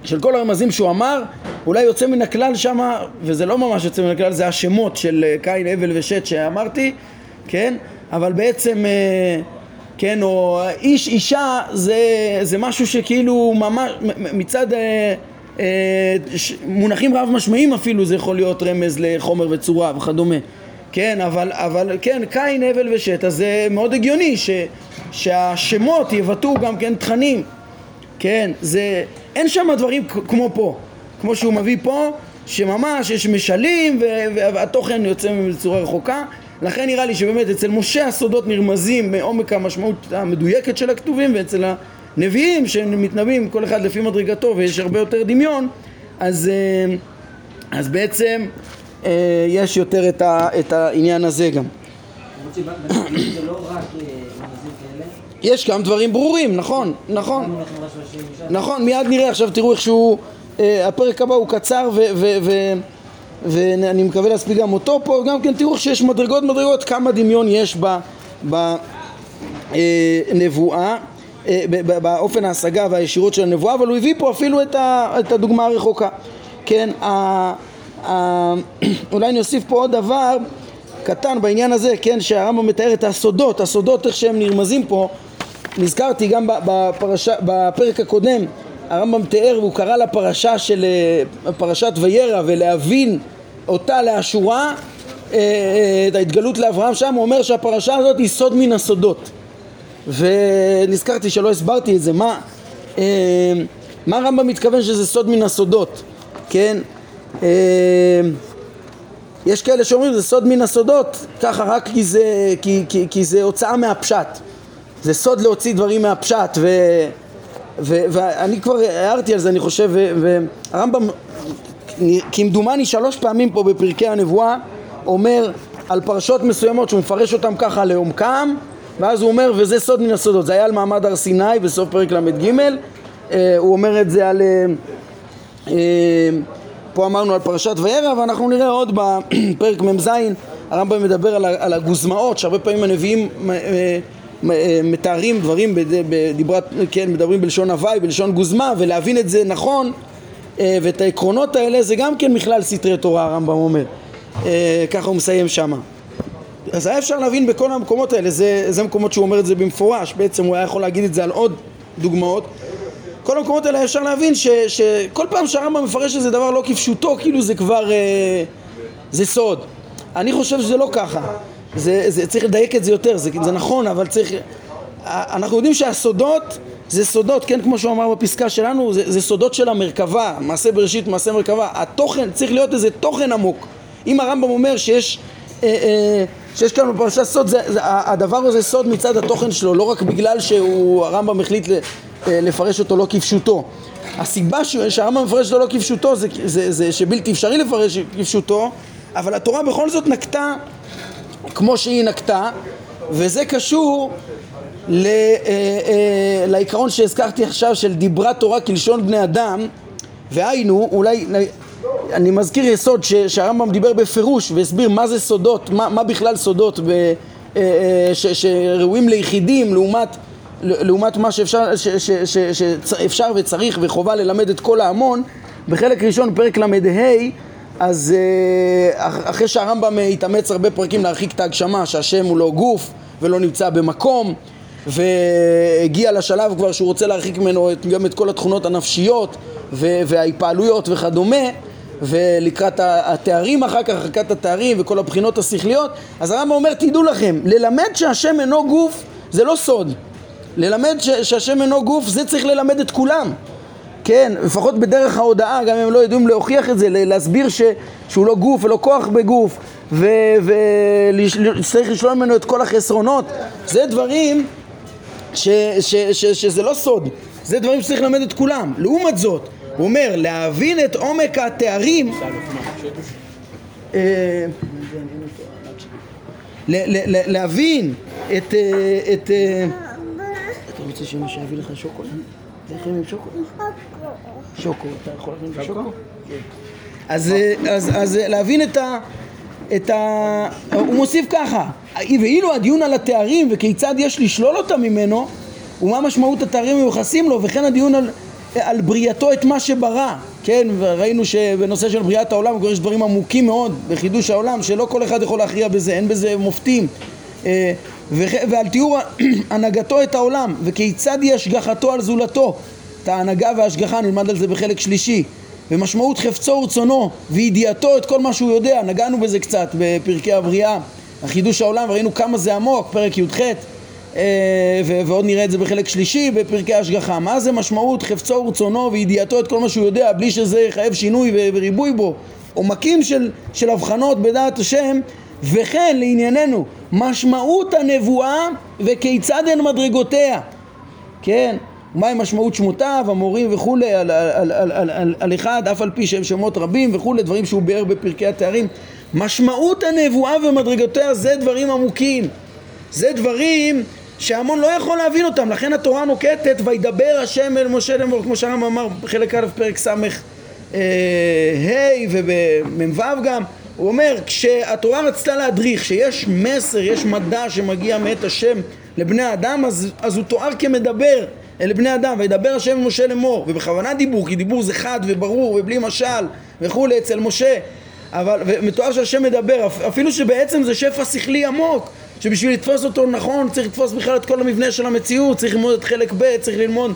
של כל הרמזים שהוא אמר, אולי יוצא מן הכלל שמה, וזה לא ממש יוצא מן הכלל, זה השמות של קין, הבל ושת שאמרתי, כן? אבל בעצם, אה, כן, או איש, אישה, זה, זה משהו שכאילו ממש, מצד אה, אה, מונחים רב משמעיים אפילו זה יכול להיות רמז לחומר וצורה וכדומה, כן, אבל, אבל כן, קין, הבל ושת, אז זה מאוד הגיוני ש, שהשמות יבטאו גם כן תכנים, כן, זה, אין שם דברים כמו פה, כמו שהוא מביא פה, שממש יש משלים והתוכן יוצא בצורה רחוקה. לכן נראה לי שבאמת אצל משה הסודות נרמזים מעומק המשמעות המדויקת של הכתובים ואצל הנביאים שמתנבאים כל אחד לפי מדרגתו ויש הרבה יותר דמיון אז, אה, אז בעצם אה, יש יותר את, ה, את העניין הזה גם יש גם דברים ברורים, נכון, נכון. נכון, מיד נראה. עכשיו תראו איך שהוא אה, הפרק הבא הוא קצר ואני מקווה להספיק גם אותו פה, גם כן תראו שיש מדרגות מדרגות כמה דמיון יש בנבואה, אה, באופן ההשגה והישירות של הנבואה, אבל הוא הביא פה אפילו את הדוגמה הרחוקה. כן, *clears throat* אולי אני אוסיף פה עוד דבר קטן בעניין הזה, כן, שהרמב"ם מתאר את הסודות, הסודות איך שהם נרמזים פה, נזכרתי גם בפרשה, בפרק הקודם הרמב"ם תיאר והוא קרא לפרשה של אה, פרשת וירא ולהבין אותה לאשורה אה, אה, את ההתגלות לאברהם שם הוא אומר שהפרשה הזאת היא סוד מן הסודות. ונזכרתי שלא הסברתי את זה מה, מה הרמב"ם מתכוון שזה סוד מן הסודות כן? יש כאלה שאומרים זה סוד מן הסודות ככה רק כי זה, כי, כי, כי זה הוצאה מהפשט זה סוד להוציא דברים מהפשט ו... ואני כבר הערתי על זה אני חושב והרמב"ם כמדומני שלוש פעמים פה בפרקי הנבואה אומר על פרשות מסוימות שהוא מפרש אותם ככה לעומקם ואז הוא אומר וזה סוד מן הסודות. זה היה על מעמד הר סיני בסוף פרק ל"ג אה, הוא אומר את זה על... אה, אה, פה אמרנו על פרשת וירא ואנחנו נראה עוד בפרק מ"ז הרמב"ם מדבר על הגוזמאות שהרבה פעמים הנביאים מתארים דברים בדיברת, כן, מדברים בלשון הוואי, בלשון גוזמה ולהבין את זה נכון ואת העקרונות האלה זה גם כן מכלל סתרי תורה הרמב"ם אומר ככה הוא מסיים שמה אז היה אפשר להבין בכל המקומות האלה, זה, זה מקומות שהוא אומר את זה במפורש, בעצם הוא היה יכול להגיד את זה על עוד דוגמאות. כל המקומות האלה אפשר להבין ש, שכל פעם שהרמב"ם מפרש איזה דבר לא כפשוטו, כאילו זה כבר, אה, זה סוד. אני חושב שזה לא ככה, זה, זה, צריך לדייק את זה יותר, זה, זה נכון, אבל צריך... אנחנו יודעים שהסודות זה סודות, כן, כמו שהוא אמר בפסקה שלנו, זה, זה סודות של המרכבה, מעשה בראשית, מעשה מרכבה. התוכן, צריך להיות איזה תוכן עמוק. אם הרמב"ם אומר שיש... אה, אה, שיש כאן בפרשת סוד, זה, זה, הדבר הזה סוד מצד התוכן שלו, לא רק בגלל שהרמב"ם החליט אה, לפרש אותו לא כפשוטו. הסיבה שהרמב"ם מפרש אותו לא כפשוטו זה, זה, זה שבלתי אפשרי לפרש כפשוטו, אבל התורה בכל זאת נקטה כמו שהיא נקטה, וזה קשור ל, אה, אה, לעיקרון שהזכרתי עכשיו של דיברה תורה כלשון בני אדם, והיינו, אולי אני מזכיר יסוד שהרמב"ם דיבר בפירוש והסביר מה זה סודות, מה, מה בכלל סודות ב, אה, ש, שראויים ליחידים לעומת, לעומת מה שאפשר, ש, ש, ש, שאפשר וצריך וחובה ללמד את כל ההמון. בחלק ראשון פרק ל"ה אז אה, אחרי שהרמב"ם התאמץ הרבה פרקים להרחיק את ההגשמה שהשם הוא לא גוף ולא נמצא במקום והגיע לשלב כבר שהוא רוצה להרחיק ממנו גם את כל התכונות הנפשיות וההתפעלויות וכדומה ולקראת התארים אחר כך, הרחקת התארים וכל הבחינות השכליות אז הרמב"ם אומר תדעו לכם, ללמד שהשם אינו גוף זה לא סוד. ללמד ש- שהשם אינו גוף זה צריך ללמד את כולם כן, לפחות בדרך ההודעה, גם אם הם לא יודעים להוכיח את זה, להסביר ש, שהוא לא גוף ולא כוח בגוף וצריך לשלול ממנו את כל החסרונות זה דברים ש, ש, ש, שזה לא סוד, זה דברים שצריך ללמד את כולם לעומת זאת הוא אומר, להבין את עומק התארים אה, להבין את... אה, אה, אתה רוצה שמישהו יביא לך שוקולד? לחם עם שוקולד? שוקו, אתה יכול להכין שוקו? אז, אז, אז להבין את ה... את ה... הוא מוסיף ככה, ואילו הדיון על התארים וכיצד יש לשלול אותם ממנו ומה משמעות התארים המיוחסים לו וכן הדיון על על בריאתו את מה שברא, כן, וראינו שבנושא של בריאת העולם כבר יש דברים עמוקים מאוד בחידוש העולם שלא כל אחד יכול להכריע בזה, אין בזה מופתים אה, ועל תיאור *clears throat* הנהגתו את העולם וכיצד היא השגחתו על זולתו את ההנהגה וההשגחה נלמד על זה בחלק שלישי ומשמעות חפצו ורצונו וידיעתו את כל מה שהוא יודע נגענו בזה קצת בפרקי הבריאה החידוש העולם ראינו כמה זה עמוק פרק י"ח אה, ועוד נראה את זה בחלק שלישי בפרקי השגחה. מה זה משמעות חפצו ורצונו וידיעתו את כל מה שהוא יודע בלי שזה יחייב שינוי וריבוי בו? עומקים של, של הבחנות בדעת השם וכן לענייננו משמעות הנבואה וכיצד הן מדרגותיה. כן מהי משמעות שמותיו, המורים וכולי על, על, על, על, על, על אחד אף על פי שהם שמות רבים וכולי דברים שהוא ביאר בפרקי התארים. משמעות הנבואה ומדרגותיה זה דברים עמוקים. זה דברים שהמון לא יכול להבין אותם, לכן התורה נוקטת וידבר השם אל משה לאמור, כמו שהרמב"ם אמר בחלק א' פרק ס' ה' ובמ"ו גם, הוא אומר כשהתורה רצתה להדריך שיש מסר, יש מדע שמגיע מאת השם לבני האדם אז, אז הוא תואר כמדבר אל בני אדם וידבר השם משה לאמור. ובכוונה דיבור כי דיבור זה חד וברור ובלי משל וכולי אצל משה. אבל מתואר שהשם מדבר אפילו שבעצם זה שפע שכלי עמוק שבשביל לתפוס אותו נכון צריך לתפוס בכלל את כל המבנה של המציאות, צריך ללמוד את חלק ב', צריך ללמוד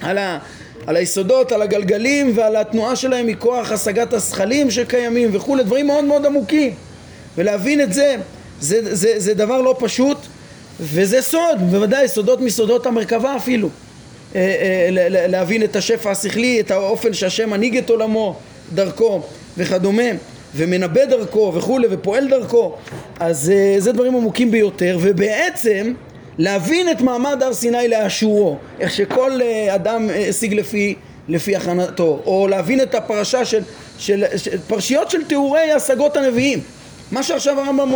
על, ה, על היסודות, על הגלגלים ועל התנועה שלהם מכוח השגת הזכלים שקיימים וכולי, דברים מאוד מאוד עמוקים. ולהבין את זה, זה, זה, זה דבר לא פשוט וזה סוד, בוודאי סודות מסודות המרכבה אפילו. אה, אה, להבין את השפע השכלי, את האופן שהשם מנהיג את עולמו דרכו וכדומה ומנבא דרכו וכולי ופועל דרכו אז uh, זה דברים עמוקים ביותר. ובעצם להבין את מעמד הר סיני לאשורו איך שכל uh, אדם uh, השיג לפי, לפי הכנתו או להבין את הפרשה של, של, של פרשיות של תיאורי השגות הנביאים. מה שעכשיו הרמב"ם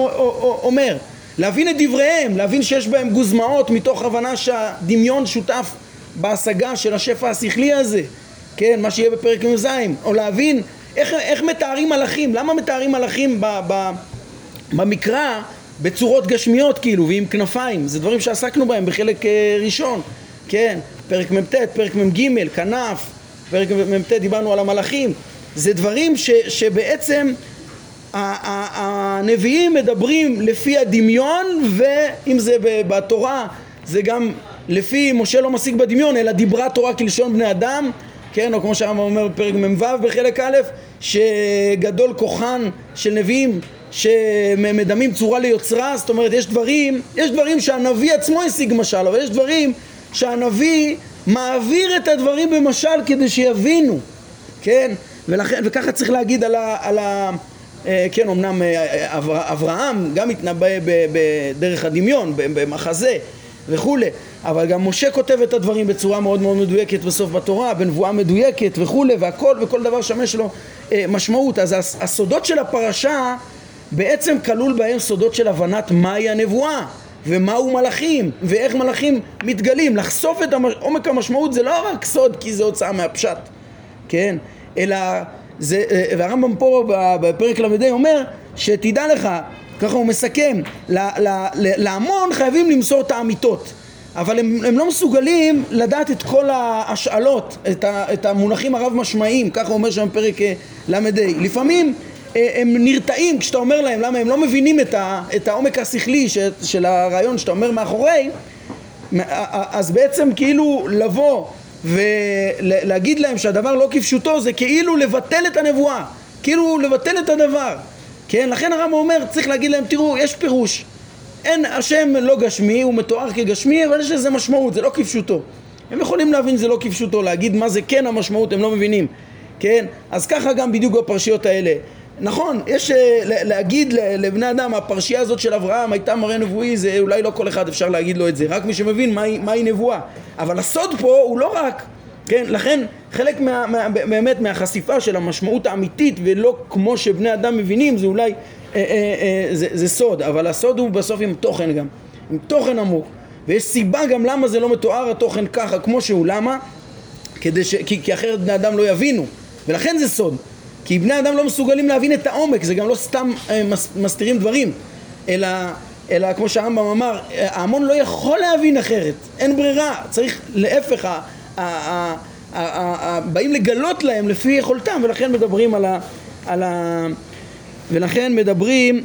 אומר. להבין את דבריהם להבין שיש בהם גוזמאות מתוך הבנה שהדמיון שותף בהשגה של השפע השכלי הזה, כן, מה שיהיה בפרק מ"ז, או להבין איך, איך מתארים מלאכים, למה מתארים מלאכים ב, במקרא בצורות גשמיות כאילו ועם כנפיים, זה דברים שעסקנו בהם בחלק אה, ראשון, כן, פרק מ"ט, פרק מ"ג, כנף, פרק מ"ט דיברנו על המלאכים, זה דברים ש, שבעצם הנביאים מדברים לפי הדמיון ואם זה בתורה זה גם לפי משה לא משיג בדמיון אלא דיברה תורה כלשון בני אדם. כן או כמו שהרמב"ם אומר בפרק מ"ו בחלק א' שגדול כוחן של נביאים שמדמים צורה ליוצרה זאת אומרת יש דברים יש דברים שהנביא עצמו השיג משל אבל יש דברים שהנביא מעביר את הדברים במשל כדי שיבינו כן ולכן, וככה צריך להגיד על ה... על ה אה, כן, אמנם אה, אברהם גם התנבא בדרך הדמיון, במחזה וכולי, אבל גם משה כותב את הדברים בצורה מאוד מאוד מדויקת בסוף בתורה, בנבואה מדויקת וכולי, והכל, וכל דבר שם יש לו אה, משמעות. אז הסודות של הפרשה בעצם כלול בהם סודות של הבנת מהי הנבואה ומהו מלאכים ואיך מלאכים מתגלים. לחשוף את עומק המשמעות זה לא רק סוד כי זה הוצאה מהפשט, כן? אלא זה, אה, והרמב"ם פה בפרק ל"ה אומר שתדע לך, ככה הוא מסכם, להמון חייבים למסור את האמיתות אבל הם, הם לא מסוגלים לדעת את כל ההשאלות, את, ה, את המונחים הרב משמעיים, ככה אומר שם בפרק אה, ל"ה. לפעמים הם נרתעים כשאתה אומר להם, למה הם לא מבינים את, ה, את העומק השכלי של, של הרעיון שאתה אומר מאחורי, אז בעצם כאילו לבוא ולהגיד להם שהדבר לא כפשוטו זה כאילו לבטל את הנבואה, כאילו לבטל את הדבר, כן? לכן הרמב"ם אומר, צריך להגיד להם, תראו, יש פירוש, אין, השם לא גשמי, הוא מתואר כגשמי, אבל יש לזה משמעות, זה לא כפשוטו. הם יכולים להבין זה לא כפשוטו, להגיד מה זה כן המשמעות, הם לא מבינים, כן? אז ככה גם בדיוק בפרשיות האלה. נכון, יש אה, להגיד לבני אדם, הפרשייה הזאת של אברהם הייתה מראה נבואי, זה אולי לא כל אחד אפשר להגיד לו את זה, רק מי שמבין מהי, מהי נבואה. אבל הסוד פה הוא לא רק, כן, לכן חלק מה, מה, באמת מהחשיפה של המשמעות האמיתית ולא כמו שבני אדם מבינים זה אולי, אה, אה, אה, זה, זה סוד, אבל הסוד הוא בסוף עם תוכן גם, עם תוכן עמוק. ויש סיבה גם למה זה לא מתואר התוכן ככה כמו שהוא, למה? כדי ש... כי, כי אחרת בני אדם לא יבינו, ולכן זה סוד. כי בני אדם לא מסוגלים להבין את העומק, זה גם לא סתם אה, מס, מסתירים דברים, אלא, אלא כמו שהרמב"ם אמר, ההמון לא יכול להבין אחרת, אין ברירה, צריך להפך, ה, ה, ה, ה, ה, ה, באים לגלות להם לפי יכולתם, ולכן מדברים על ה... על ה ולכן מדברים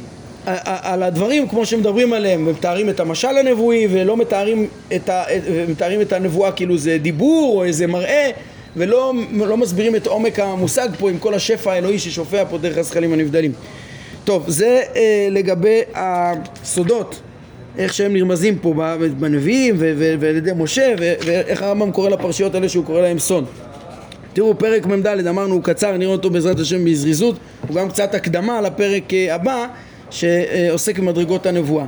על הדברים כמו שמדברים עליהם, ומתארים את המשל הנבואי ולא מתארים את, ה, מתארים את הנבואה כאילו זה דיבור או איזה מראה ולא לא מסבירים את עומק המושג פה עם כל השפע האלוהי ששופע פה דרך הזכלים הנבדלים. טוב, זה אה, לגבי הסודות, איך שהם נרמזים פה בנביאים ועל ידי משה ואיך הרמב"ם קורא לפרשיות האלה שהוא קורא להם סוד. תראו, פרק מ"ד אמרנו הוא קצר, נראה אותו בעזרת השם בזריזות, הוא גם קצת הקדמה לפרק אה, הבא שעוסק במדרגות הנבואה.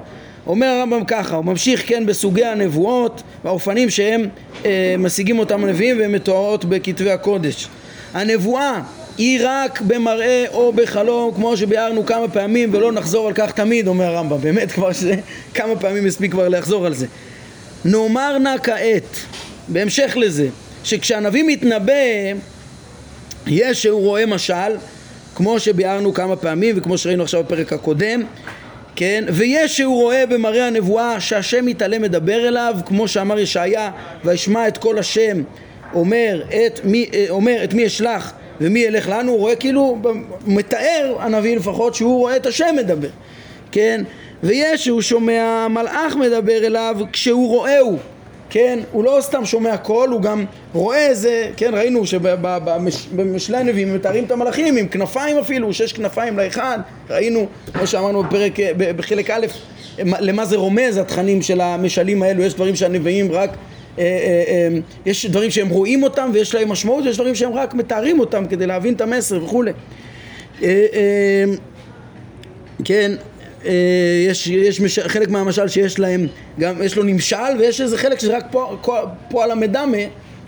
אומר הרמב"ם ככה, הוא ממשיך כן בסוגי הנבואות והאופנים שהם אה, משיגים אותם הנביאים והן מתוארות בכתבי הקודש. הנבואה היא רק במראה או בחלום כמו שביארנו כמה פעמים ולא נחזור על כך תמיד אומר הרמב"ם באמת כבר שזה כמה פעמים הספיק כבר לחזור על זה נאמר נא כעת בהמשך לזה שכשהנביא מתנבא יש שהוא רואה משל כמו שביארנו כמה פעמים וכמו שראינו עכשיו בפרק הקודם כן? ויש שהוא רואה במראה הנבואה שהשם מתעלם מדבר אליו, כמו שאמר ישעיה, וישמע את כל השם אומר את מי, אה, אומר את מי אשלח ומי ילך לנו, הוא רואה כאילו, מתאר הנביא לפחות שהוא רואה את השם מדבר, כן? ויש שהוא שומע מלאך מדבר אליו כשהוא רואהו כן, הוא לא סתם שומע קול, הוא גם רואה איזה, כן, ראינו שבמשלי הנביאים מתארים את המלאכים עם כנפיים אפילו, שש כנפיים לאחד, ראינו, כמו שאמרנו בפרק, בחלק א', למה זה רומז התכנים של המשלים האלו, יש דברים שהנביאים רק, אה, אה, אה, יש דברים שהם רואים אותם ויש להם משמעות, ויש דברים שהם רק מתארים אותם כדי להבין את המסר וכולי. כן, יש, יש מש, חלק מהמשל שיש להם, גם יש לו נמשל ויש איזה חלק שזה רק פועל המדמה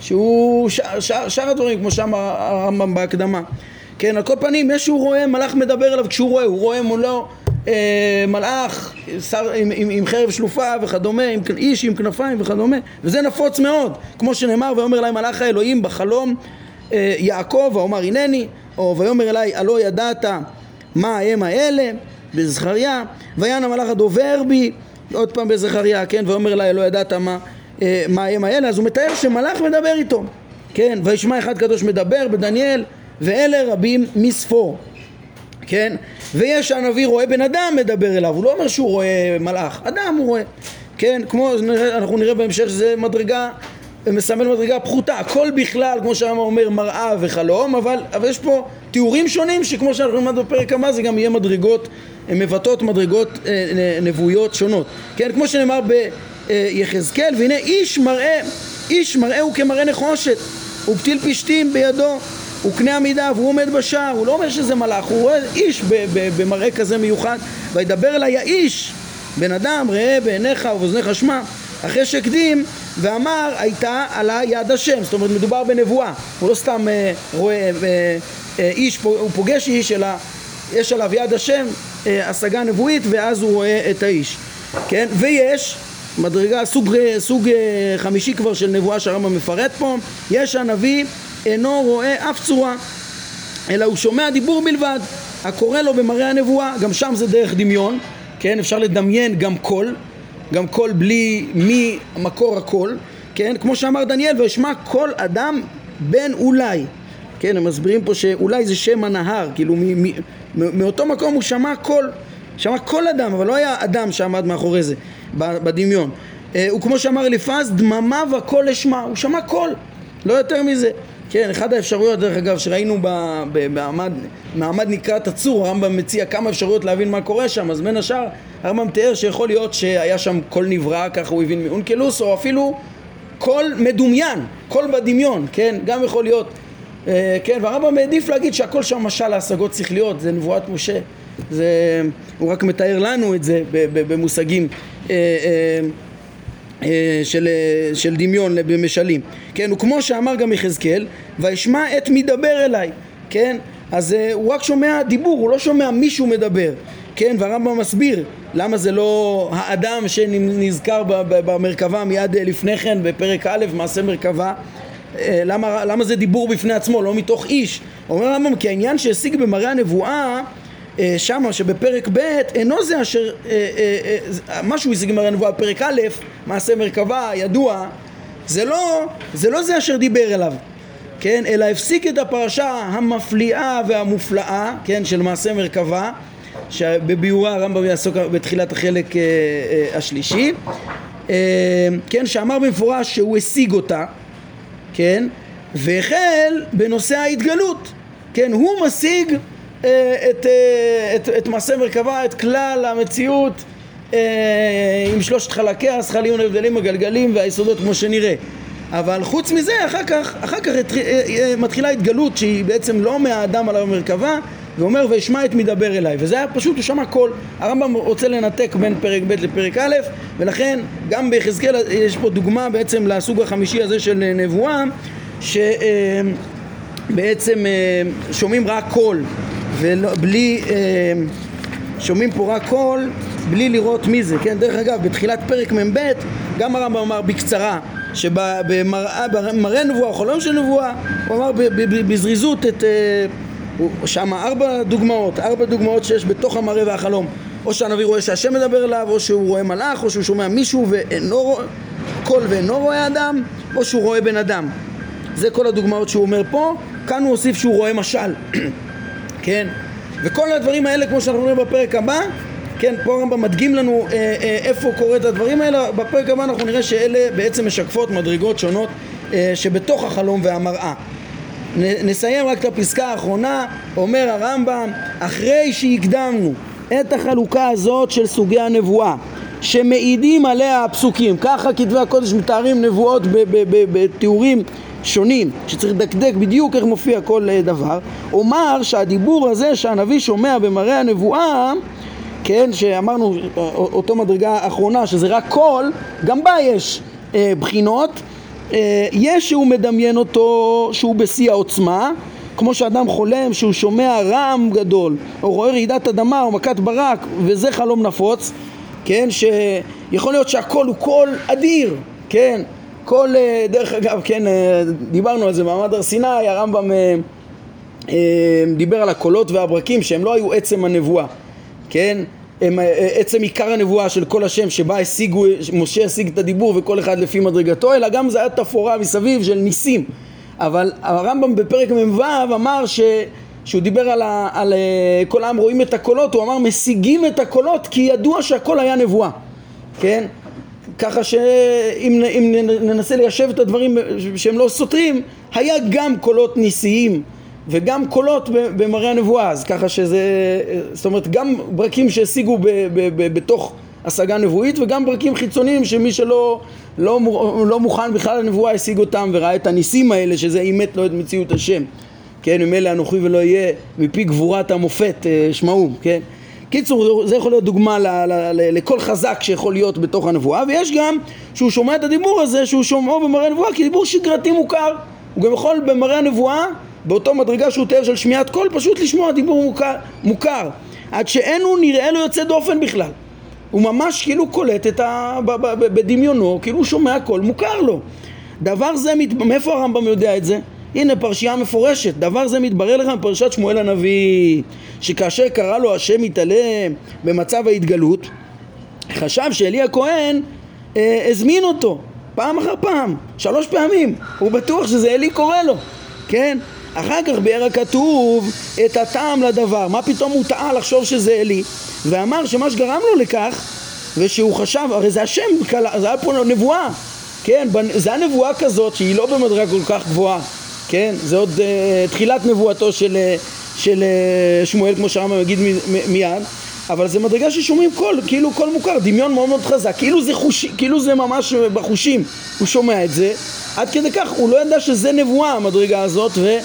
שהוא שאר, שאר, שאר הדברים כמו שאמר הרמב"ם בהקדמה. כן על כל פנים יש שהוא רואה מלאך מדבר אליו כשהוא רואה הוא רואה מולו אה, מלאך שר, עם, עם, עם חרב שלופה וכדומה, עם איש עם כנפיים וכדומה, וזה נפוץ מאוד, כמו שנאמר, ויאמר אלי מלאך האלוהים בחלום אה, יעקב, ואומר הנני, או ויאמר אלי הלא ידעת מה הם האלה, בזכריה, ויען המלאך הדובר בי, עוד פעם בזכריה, כן, ויאמר אלי לא ידעת מה, אה, מה הם האלה, אז הוא מתאר שמלאך מדבר איתו, כן, וישמע אחד קדוש מדבר בדניאל, ואלה רבים מספור, כן, ויש הנביא רואה בן אדם מדבר אליו, הוא לא אומר שהוא רואה מלאך, אדם הוא רואה, כן, כמו אנחנו נראה בהמשך שזה מדרגה מסמל מדרגה פחותה, הכל בכלל, כמו שהרמב"ם אומר, מראה וחלום, אבל, אבל יש פה תיאורים שונים שכמו שאנחנו נלמד בפרק הבא זה גם יהיה מדרגות, מבטאות מדרגות אה, נבואיות שונות, כן, כמו שנאמר ביחזקאל, והנה איש מראה, איש מראה הוא כמראה נחושת, ופתיל פשתים בידו, וקנה עמידה, והוא עומד בשער, הוא לא אומר שזה מלאך, הוא רואה איש במראה כזה מיוחד, וידבר אליי האיש, בן אדם, ראה בעיניך ובאוזניך שמע, אחרי שהקדים ואמר הייתה עלה יד השם, זאת אומרת מדובר בנבואה, הוא לא סתם אה, רואה אה, אה, איש, הוא פוגש איש, אלא יש עליו יד השם, אה, השגה נבואית, ואז הוא רואה את האיש, כן? ויש מדרגה, סוג, אה, סוג אה, חמישי כבר של נבואה שהרמב"ם מפרט פה, יש הנביא אינו רואה אף צורה, אלא הוא שומע דיבור בלבד, הקורא לו במראה הנבואה, גם שם זה דרך דמיון, כן? אפשר לדמיין גם קול, גם קול בלי מי מקור הקול, כן? כמו שאמר דניאל, ואשמע קול אדם בין אולי. כן, הם מסבירים פה שאולי זה שם הנהר, כאילו מ- מ- מאותו מקום הוא שמע קול, שמע קול אדם, אבל לא היה אדם שעמד מאחורי זה, בדמיון. אה, וכמו שאמר אליפז, דממה וקול אשמע, הוא שמע קול, לא יותר מזה. כן, אחת האפשרויות דרך אגב שראינו במעמד, מעמד נקרת הצור, הרמב"ם מציע כמה אפשרויות להבין מה קורה שם, אז בין השאר הרמב"ם תיאר שיכול להיות שהיה שם קול נברא, ככה הוא הבין מאונקלוס, או אפילו קול מדומיין, קול בדמיון, כן, גם יכול להיות, אה, כן, והרמב"ם העדיף להגיד שהכל שם משל להשגות שכליות, זה נבואת משה, זה, הוא רק מתאר לנו את זה במושגים אה, אה, אה, של, אה, של דמיון במשלים, כן, וכמו שאמר גם יחזקאל, וישמע את מדבר אליי, כן, אז uh, הוא רק שומע דיבור, הוא לא שומע מישהו מדבר, כן, והרמב"ם מסביר למה זה לא האדם שנזכר במרכבה מיד לפני כן בפרק א', מעשה מרכבה, למה, למה זה דיבור בפני עצמו, לא מתוך איש, אומר הרמב"ם כי העניין שהשיג במראה הנבואה אה, שמה שבפרק ב' אינו זה אשר, אה, אה, מה שהוא השיג מהנבואה בפרק א', מעשה מרכבה, ידוע, זה לא, זה לא זה אשר דיבר אליו, כן, אלא הפסיק את הפרשה המפליאה והמופלאה, כן, של מעשה מרכבה, שבביאורה הרמב"ם יעסוק בתחילת החלק השלישי, כן, שאמר במפורש שהוא השיג אותה, כן, והחל בנושא ההתגלות, כן, הוא משיג אה, את, אה, את, את מעשה מרכבה, את כלל המציאות אה, עם שלושת חלקיה, הזכלים הנבדלים, הגלגלים והיסודות כמו שנראה. אבל חוץ מזה, אחר כך, אחר כך מתחילה התגלות שהיא בעצם לא מהאדם על המרכבה, ואומר ואשמע את מדבר אליי, וזה היה פשוט, הוא שמע קול. הרמב"ם רוצה לנתק בין פרק ב' לפרק א', ולכן גם ביחזקאל יש פה דוגמה בעצם לסוג החמישי הזה של נבואה, שבעצם שומעים רק קול. ובלי, אה, שומעים פה רק קול בלי לראות מי זה, כן? דרך אגב, בתחילת פרק מ"ב גם הרמב"ם אמר בקצרה שבמראה נבואה, חלום של נבואה, הוא אמר בזריזות את, אה, שם ארבע דוגמאות, ארבע דוגמאות שיש בתוך המראה והחלום או שהנביא רואה שהשם מדבר אליו, או שהוא רואה מלאך, או שהוא שומע מישהו ואינו רואה קול ואינו רואה אדם, או שהוא רואה בן אדם. זה כל הדוגמאות שהוא אומר פה, כאן הוא הוסיף שהוא רואה משל *clears throat* כן? וכל הדברים האלה, כמו שאנחנו רואים בפרק הבא, כן, פה הרמב"ם מדגים לנו אה, אה, איפה קורה את הדברים האלה, בפרק הבא אנחנו נראה שאלה בעצם משקפות מדרגות שונות אה, שבתוך החלום והמראה. נסיים רק את הפסקה האחרונה, אומר הרמב"ם, אחרי שהקדמנו את החלוקה הזאת של סוגי הנבואה, שמעידים עליה הפסוקים, ככה כתבי הקודש מתארים נבואות בתיאורים שונים, שצריך לדקדק בדיוק איך מופיע כל אה, דבר, אומר שהדיבור הזה שהנביא שומע במראה הנבואה, כן, שאמרנו אותו מדרגה אחרונה שזה רק קול, גם בה יש אה, בחינות, אה, יש שהוא מדמיין אותו שהוא בשיא העוצמה, כמו שאדם חולם שהוא שומע רעם גדול או רואה רעידת אדמה או מכת ברק וזה חלום נפוץ כן שיכול להיות שהקול הוא קול אדיר כן קול דרך אגב כן דיברנו על זה במעמד הר סיני הרמב"ם דיבר על הקולות והברקים שהם לא היו עצם הנבואה כן הם עצם עיקר הנבואה של כל השם שבה השיגו, משה השיג את הדיבור וכל אחד לפי מדרגתו אלא גם זה היה תפאורה מסביב של ניסים. אבל הרמב"ם בפרק מ"ו אמר ש... שהוא דיבר על, ה, על כל העם רואים את הקולות, הוא אמר משיגים את הקולות כי ידוע שהקול היה נבואה, כן? ככה שאם ננסה ליישב את הדברים שהם לא סותרים, היה גם קולות ניסיים וגם קולות במראה הנבואה, אז ככה שזה, זאת אומרת גם ברקים שהשיגו ב, ב, ב, בתוך השגה נבואית וגם ברקים חיצוניים שמי שלא לא, לא מוכן בכלל לנבואה השיג אותם וראה את הניסים האלה שזה אימת לו את מציאות השם כן, ממילא אנוכי ולא יהיה מפי גבורת המופת אה, שמעו, כן? קיצור, זה יכול להיות דוגמה ל, ל, ל, לכל חזק שיכול להיות בתוך הנבואה ויש גם שהוא שומע את הדיבור הזה שהוא שומעו במראה הנבואה דיבור שגרתי מוכר הוא גם יכול במראה הנבואה באותו מדרגה שהוא תיאר של שמיעת קול פשוט לשמוע דיבור מוכר, מוכר. עד שאין הוא נראה לו יוצא דופן בכלל. הוא ממש כאילו קולט את ה... בדמיונו, כאילו הוא שומע קול מוכר לו. דבר זה, מאיפה הרמב"ם יודע את זה? הנה פרשייה מפורשת, דבר זה מתברר לך מפרשת שמואל הנביא שכאשר קרא לו השם יתעלה במצב ההתגלות חשב שאלי הכהן אה, הזמין אותו פעם אחר פעם, שלוש פעמים, הוא בטוח שזה אלי קורא לו, כן? אחר כך ביאר הכתוב את הטעם לדבר, מה פתאום הוא טעה לחשוב שזה אלי? ואמר שמה שגרם לו לכך ושהוא חשב, הרי זה השם, זה היה פה נבואה, כן? זה הנבואה כזאת שהיא לא במדרגה כל כך גבוהה. כן? זה עוד uh, תחילת נבואתו של, uh, של uh, שמואל, כמו שהרמב"ם יגיד מיד, אבל זה מדרגה ששומעים קול, כאילו קול מוכר, דמיון מאוד מאוד חזק, כאילו זה, חוש, כאילו זה ממש בחושים, הוא שומע את זה, עד כדי כך הוא לא ידע שזה נבואה המדרגה הזאת, ו,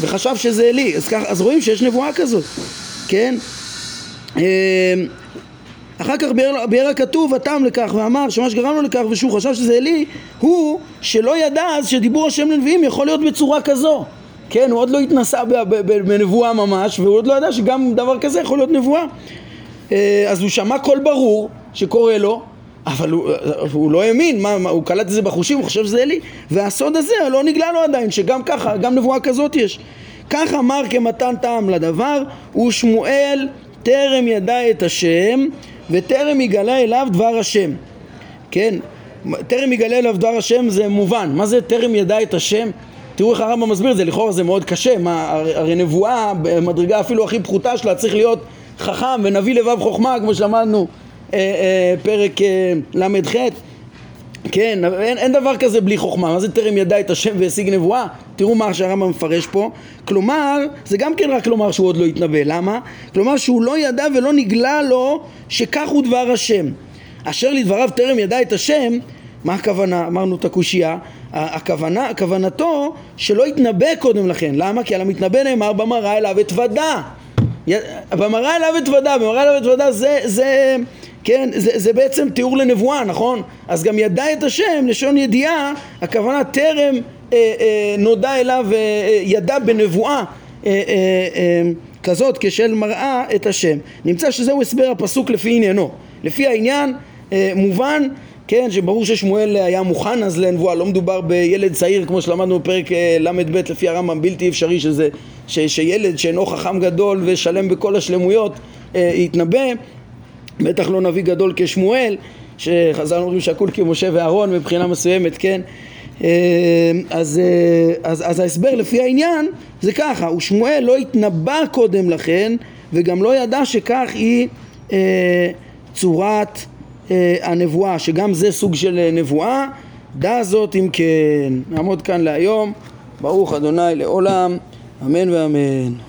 וחשב שזה אלי, אז, כך, אז רואים שיש נבואה כזאת, כן? אחר כך ביאר הכתוב הטעם לכך ואמר שמה שגרם לו לכך ושהוא חשב שזה אלי הוא שלא ידע אז שדיבור השם לנביאים יכול להיות בצורה כזו. כן, הוא עוד לא התנסה בנבואה ממש והוא עוד לא ידע שגם דבר כזה יכול להיות נבואה. אה, אז הוא שמע קול ברור שקורא לו אבל הוא, הוא לא האמין, מה, מה, הוא קלט את זה בחושים, הוא חושב שזה אלי והסוד הזה לא נגלה לו עדיין שגם ככה, גם נבואה כזאת יש. כך אמר כמתן טעם לדבר ושמואל טרם ידע את השם וטרם יגלה אליו דבר השם. כן, טרם יגלה אליו דבר השם זה מובן. מה זה טרם ידע את השם? תראו איך הרמב"ם מסביר את זה, לכאורה זה מאוד קשה מה, הרי נבואה במדרגה אפילו הכי פחותה שלה צריך להיות חכם ונביא לבב חוכמה כמו שלמדנו פרק אה, ל"ח כן, אין, אין דבר כזה בלי חוכמה, מה זה טרם ידע את השם והשיג נבואה? תראו מה שהרמב"ם מפרש פה, כלומר, זה גם כן רק לומר שהוא עוד לא התנבא, למה? כלומר שהוא לא ידע ולא נגלה לו שכך הוא דבר השם. אשר לדבריו טרם ידע את השם, מה הכוונה? אמרנו את הקושייה, הכוונה, כוונתו שלא יתנבא קודם לכן, למה? כי על המתנבא נאמר במראה אליו אתוודה במראה אליו אתוודה, במראה אליו אתוודה זה, זה כן, זה, זה בעצם תיאור לנבואה, נכון? אז גם ידע את השם, לשון ידיעה, הכוונה טרם אה, אה, נודע אליו, אה, אה, ידע בנבואה אה, אה, אה, כזאת כשל מראה את השם. נמצא שזהו הסבר הפסוק לפי עניינו. לפי העניין אה, מובן כן, שברור ששמואל היה מוכן אז לנבואה, לא מדובר בילד צעיר כמו שלמדנו בפרק אה, ל"ב לפי הרמב"ם, בלתי אפשרי שזה, ש, שילד שאינו חכם גדול ושלם בכל השלמויות אה, יתנבא בטח לא נביא גדול כשמואל, שחז"ל אומרים שקול כמשה ואהרון מבחינה מסוימת, כן? אה, אז, אה, אז, אז ההסבר לפי העניין זה ככה, ושמואל לא התנבא קודם לכן וגם לא ידע שכך היא אה, צורת אה, הנבואה, שגם זה סוג של נבואה, דע זאת אם כן. נעמוד כאן להיום, ברוך אדוני לעולם, אמן ואמן.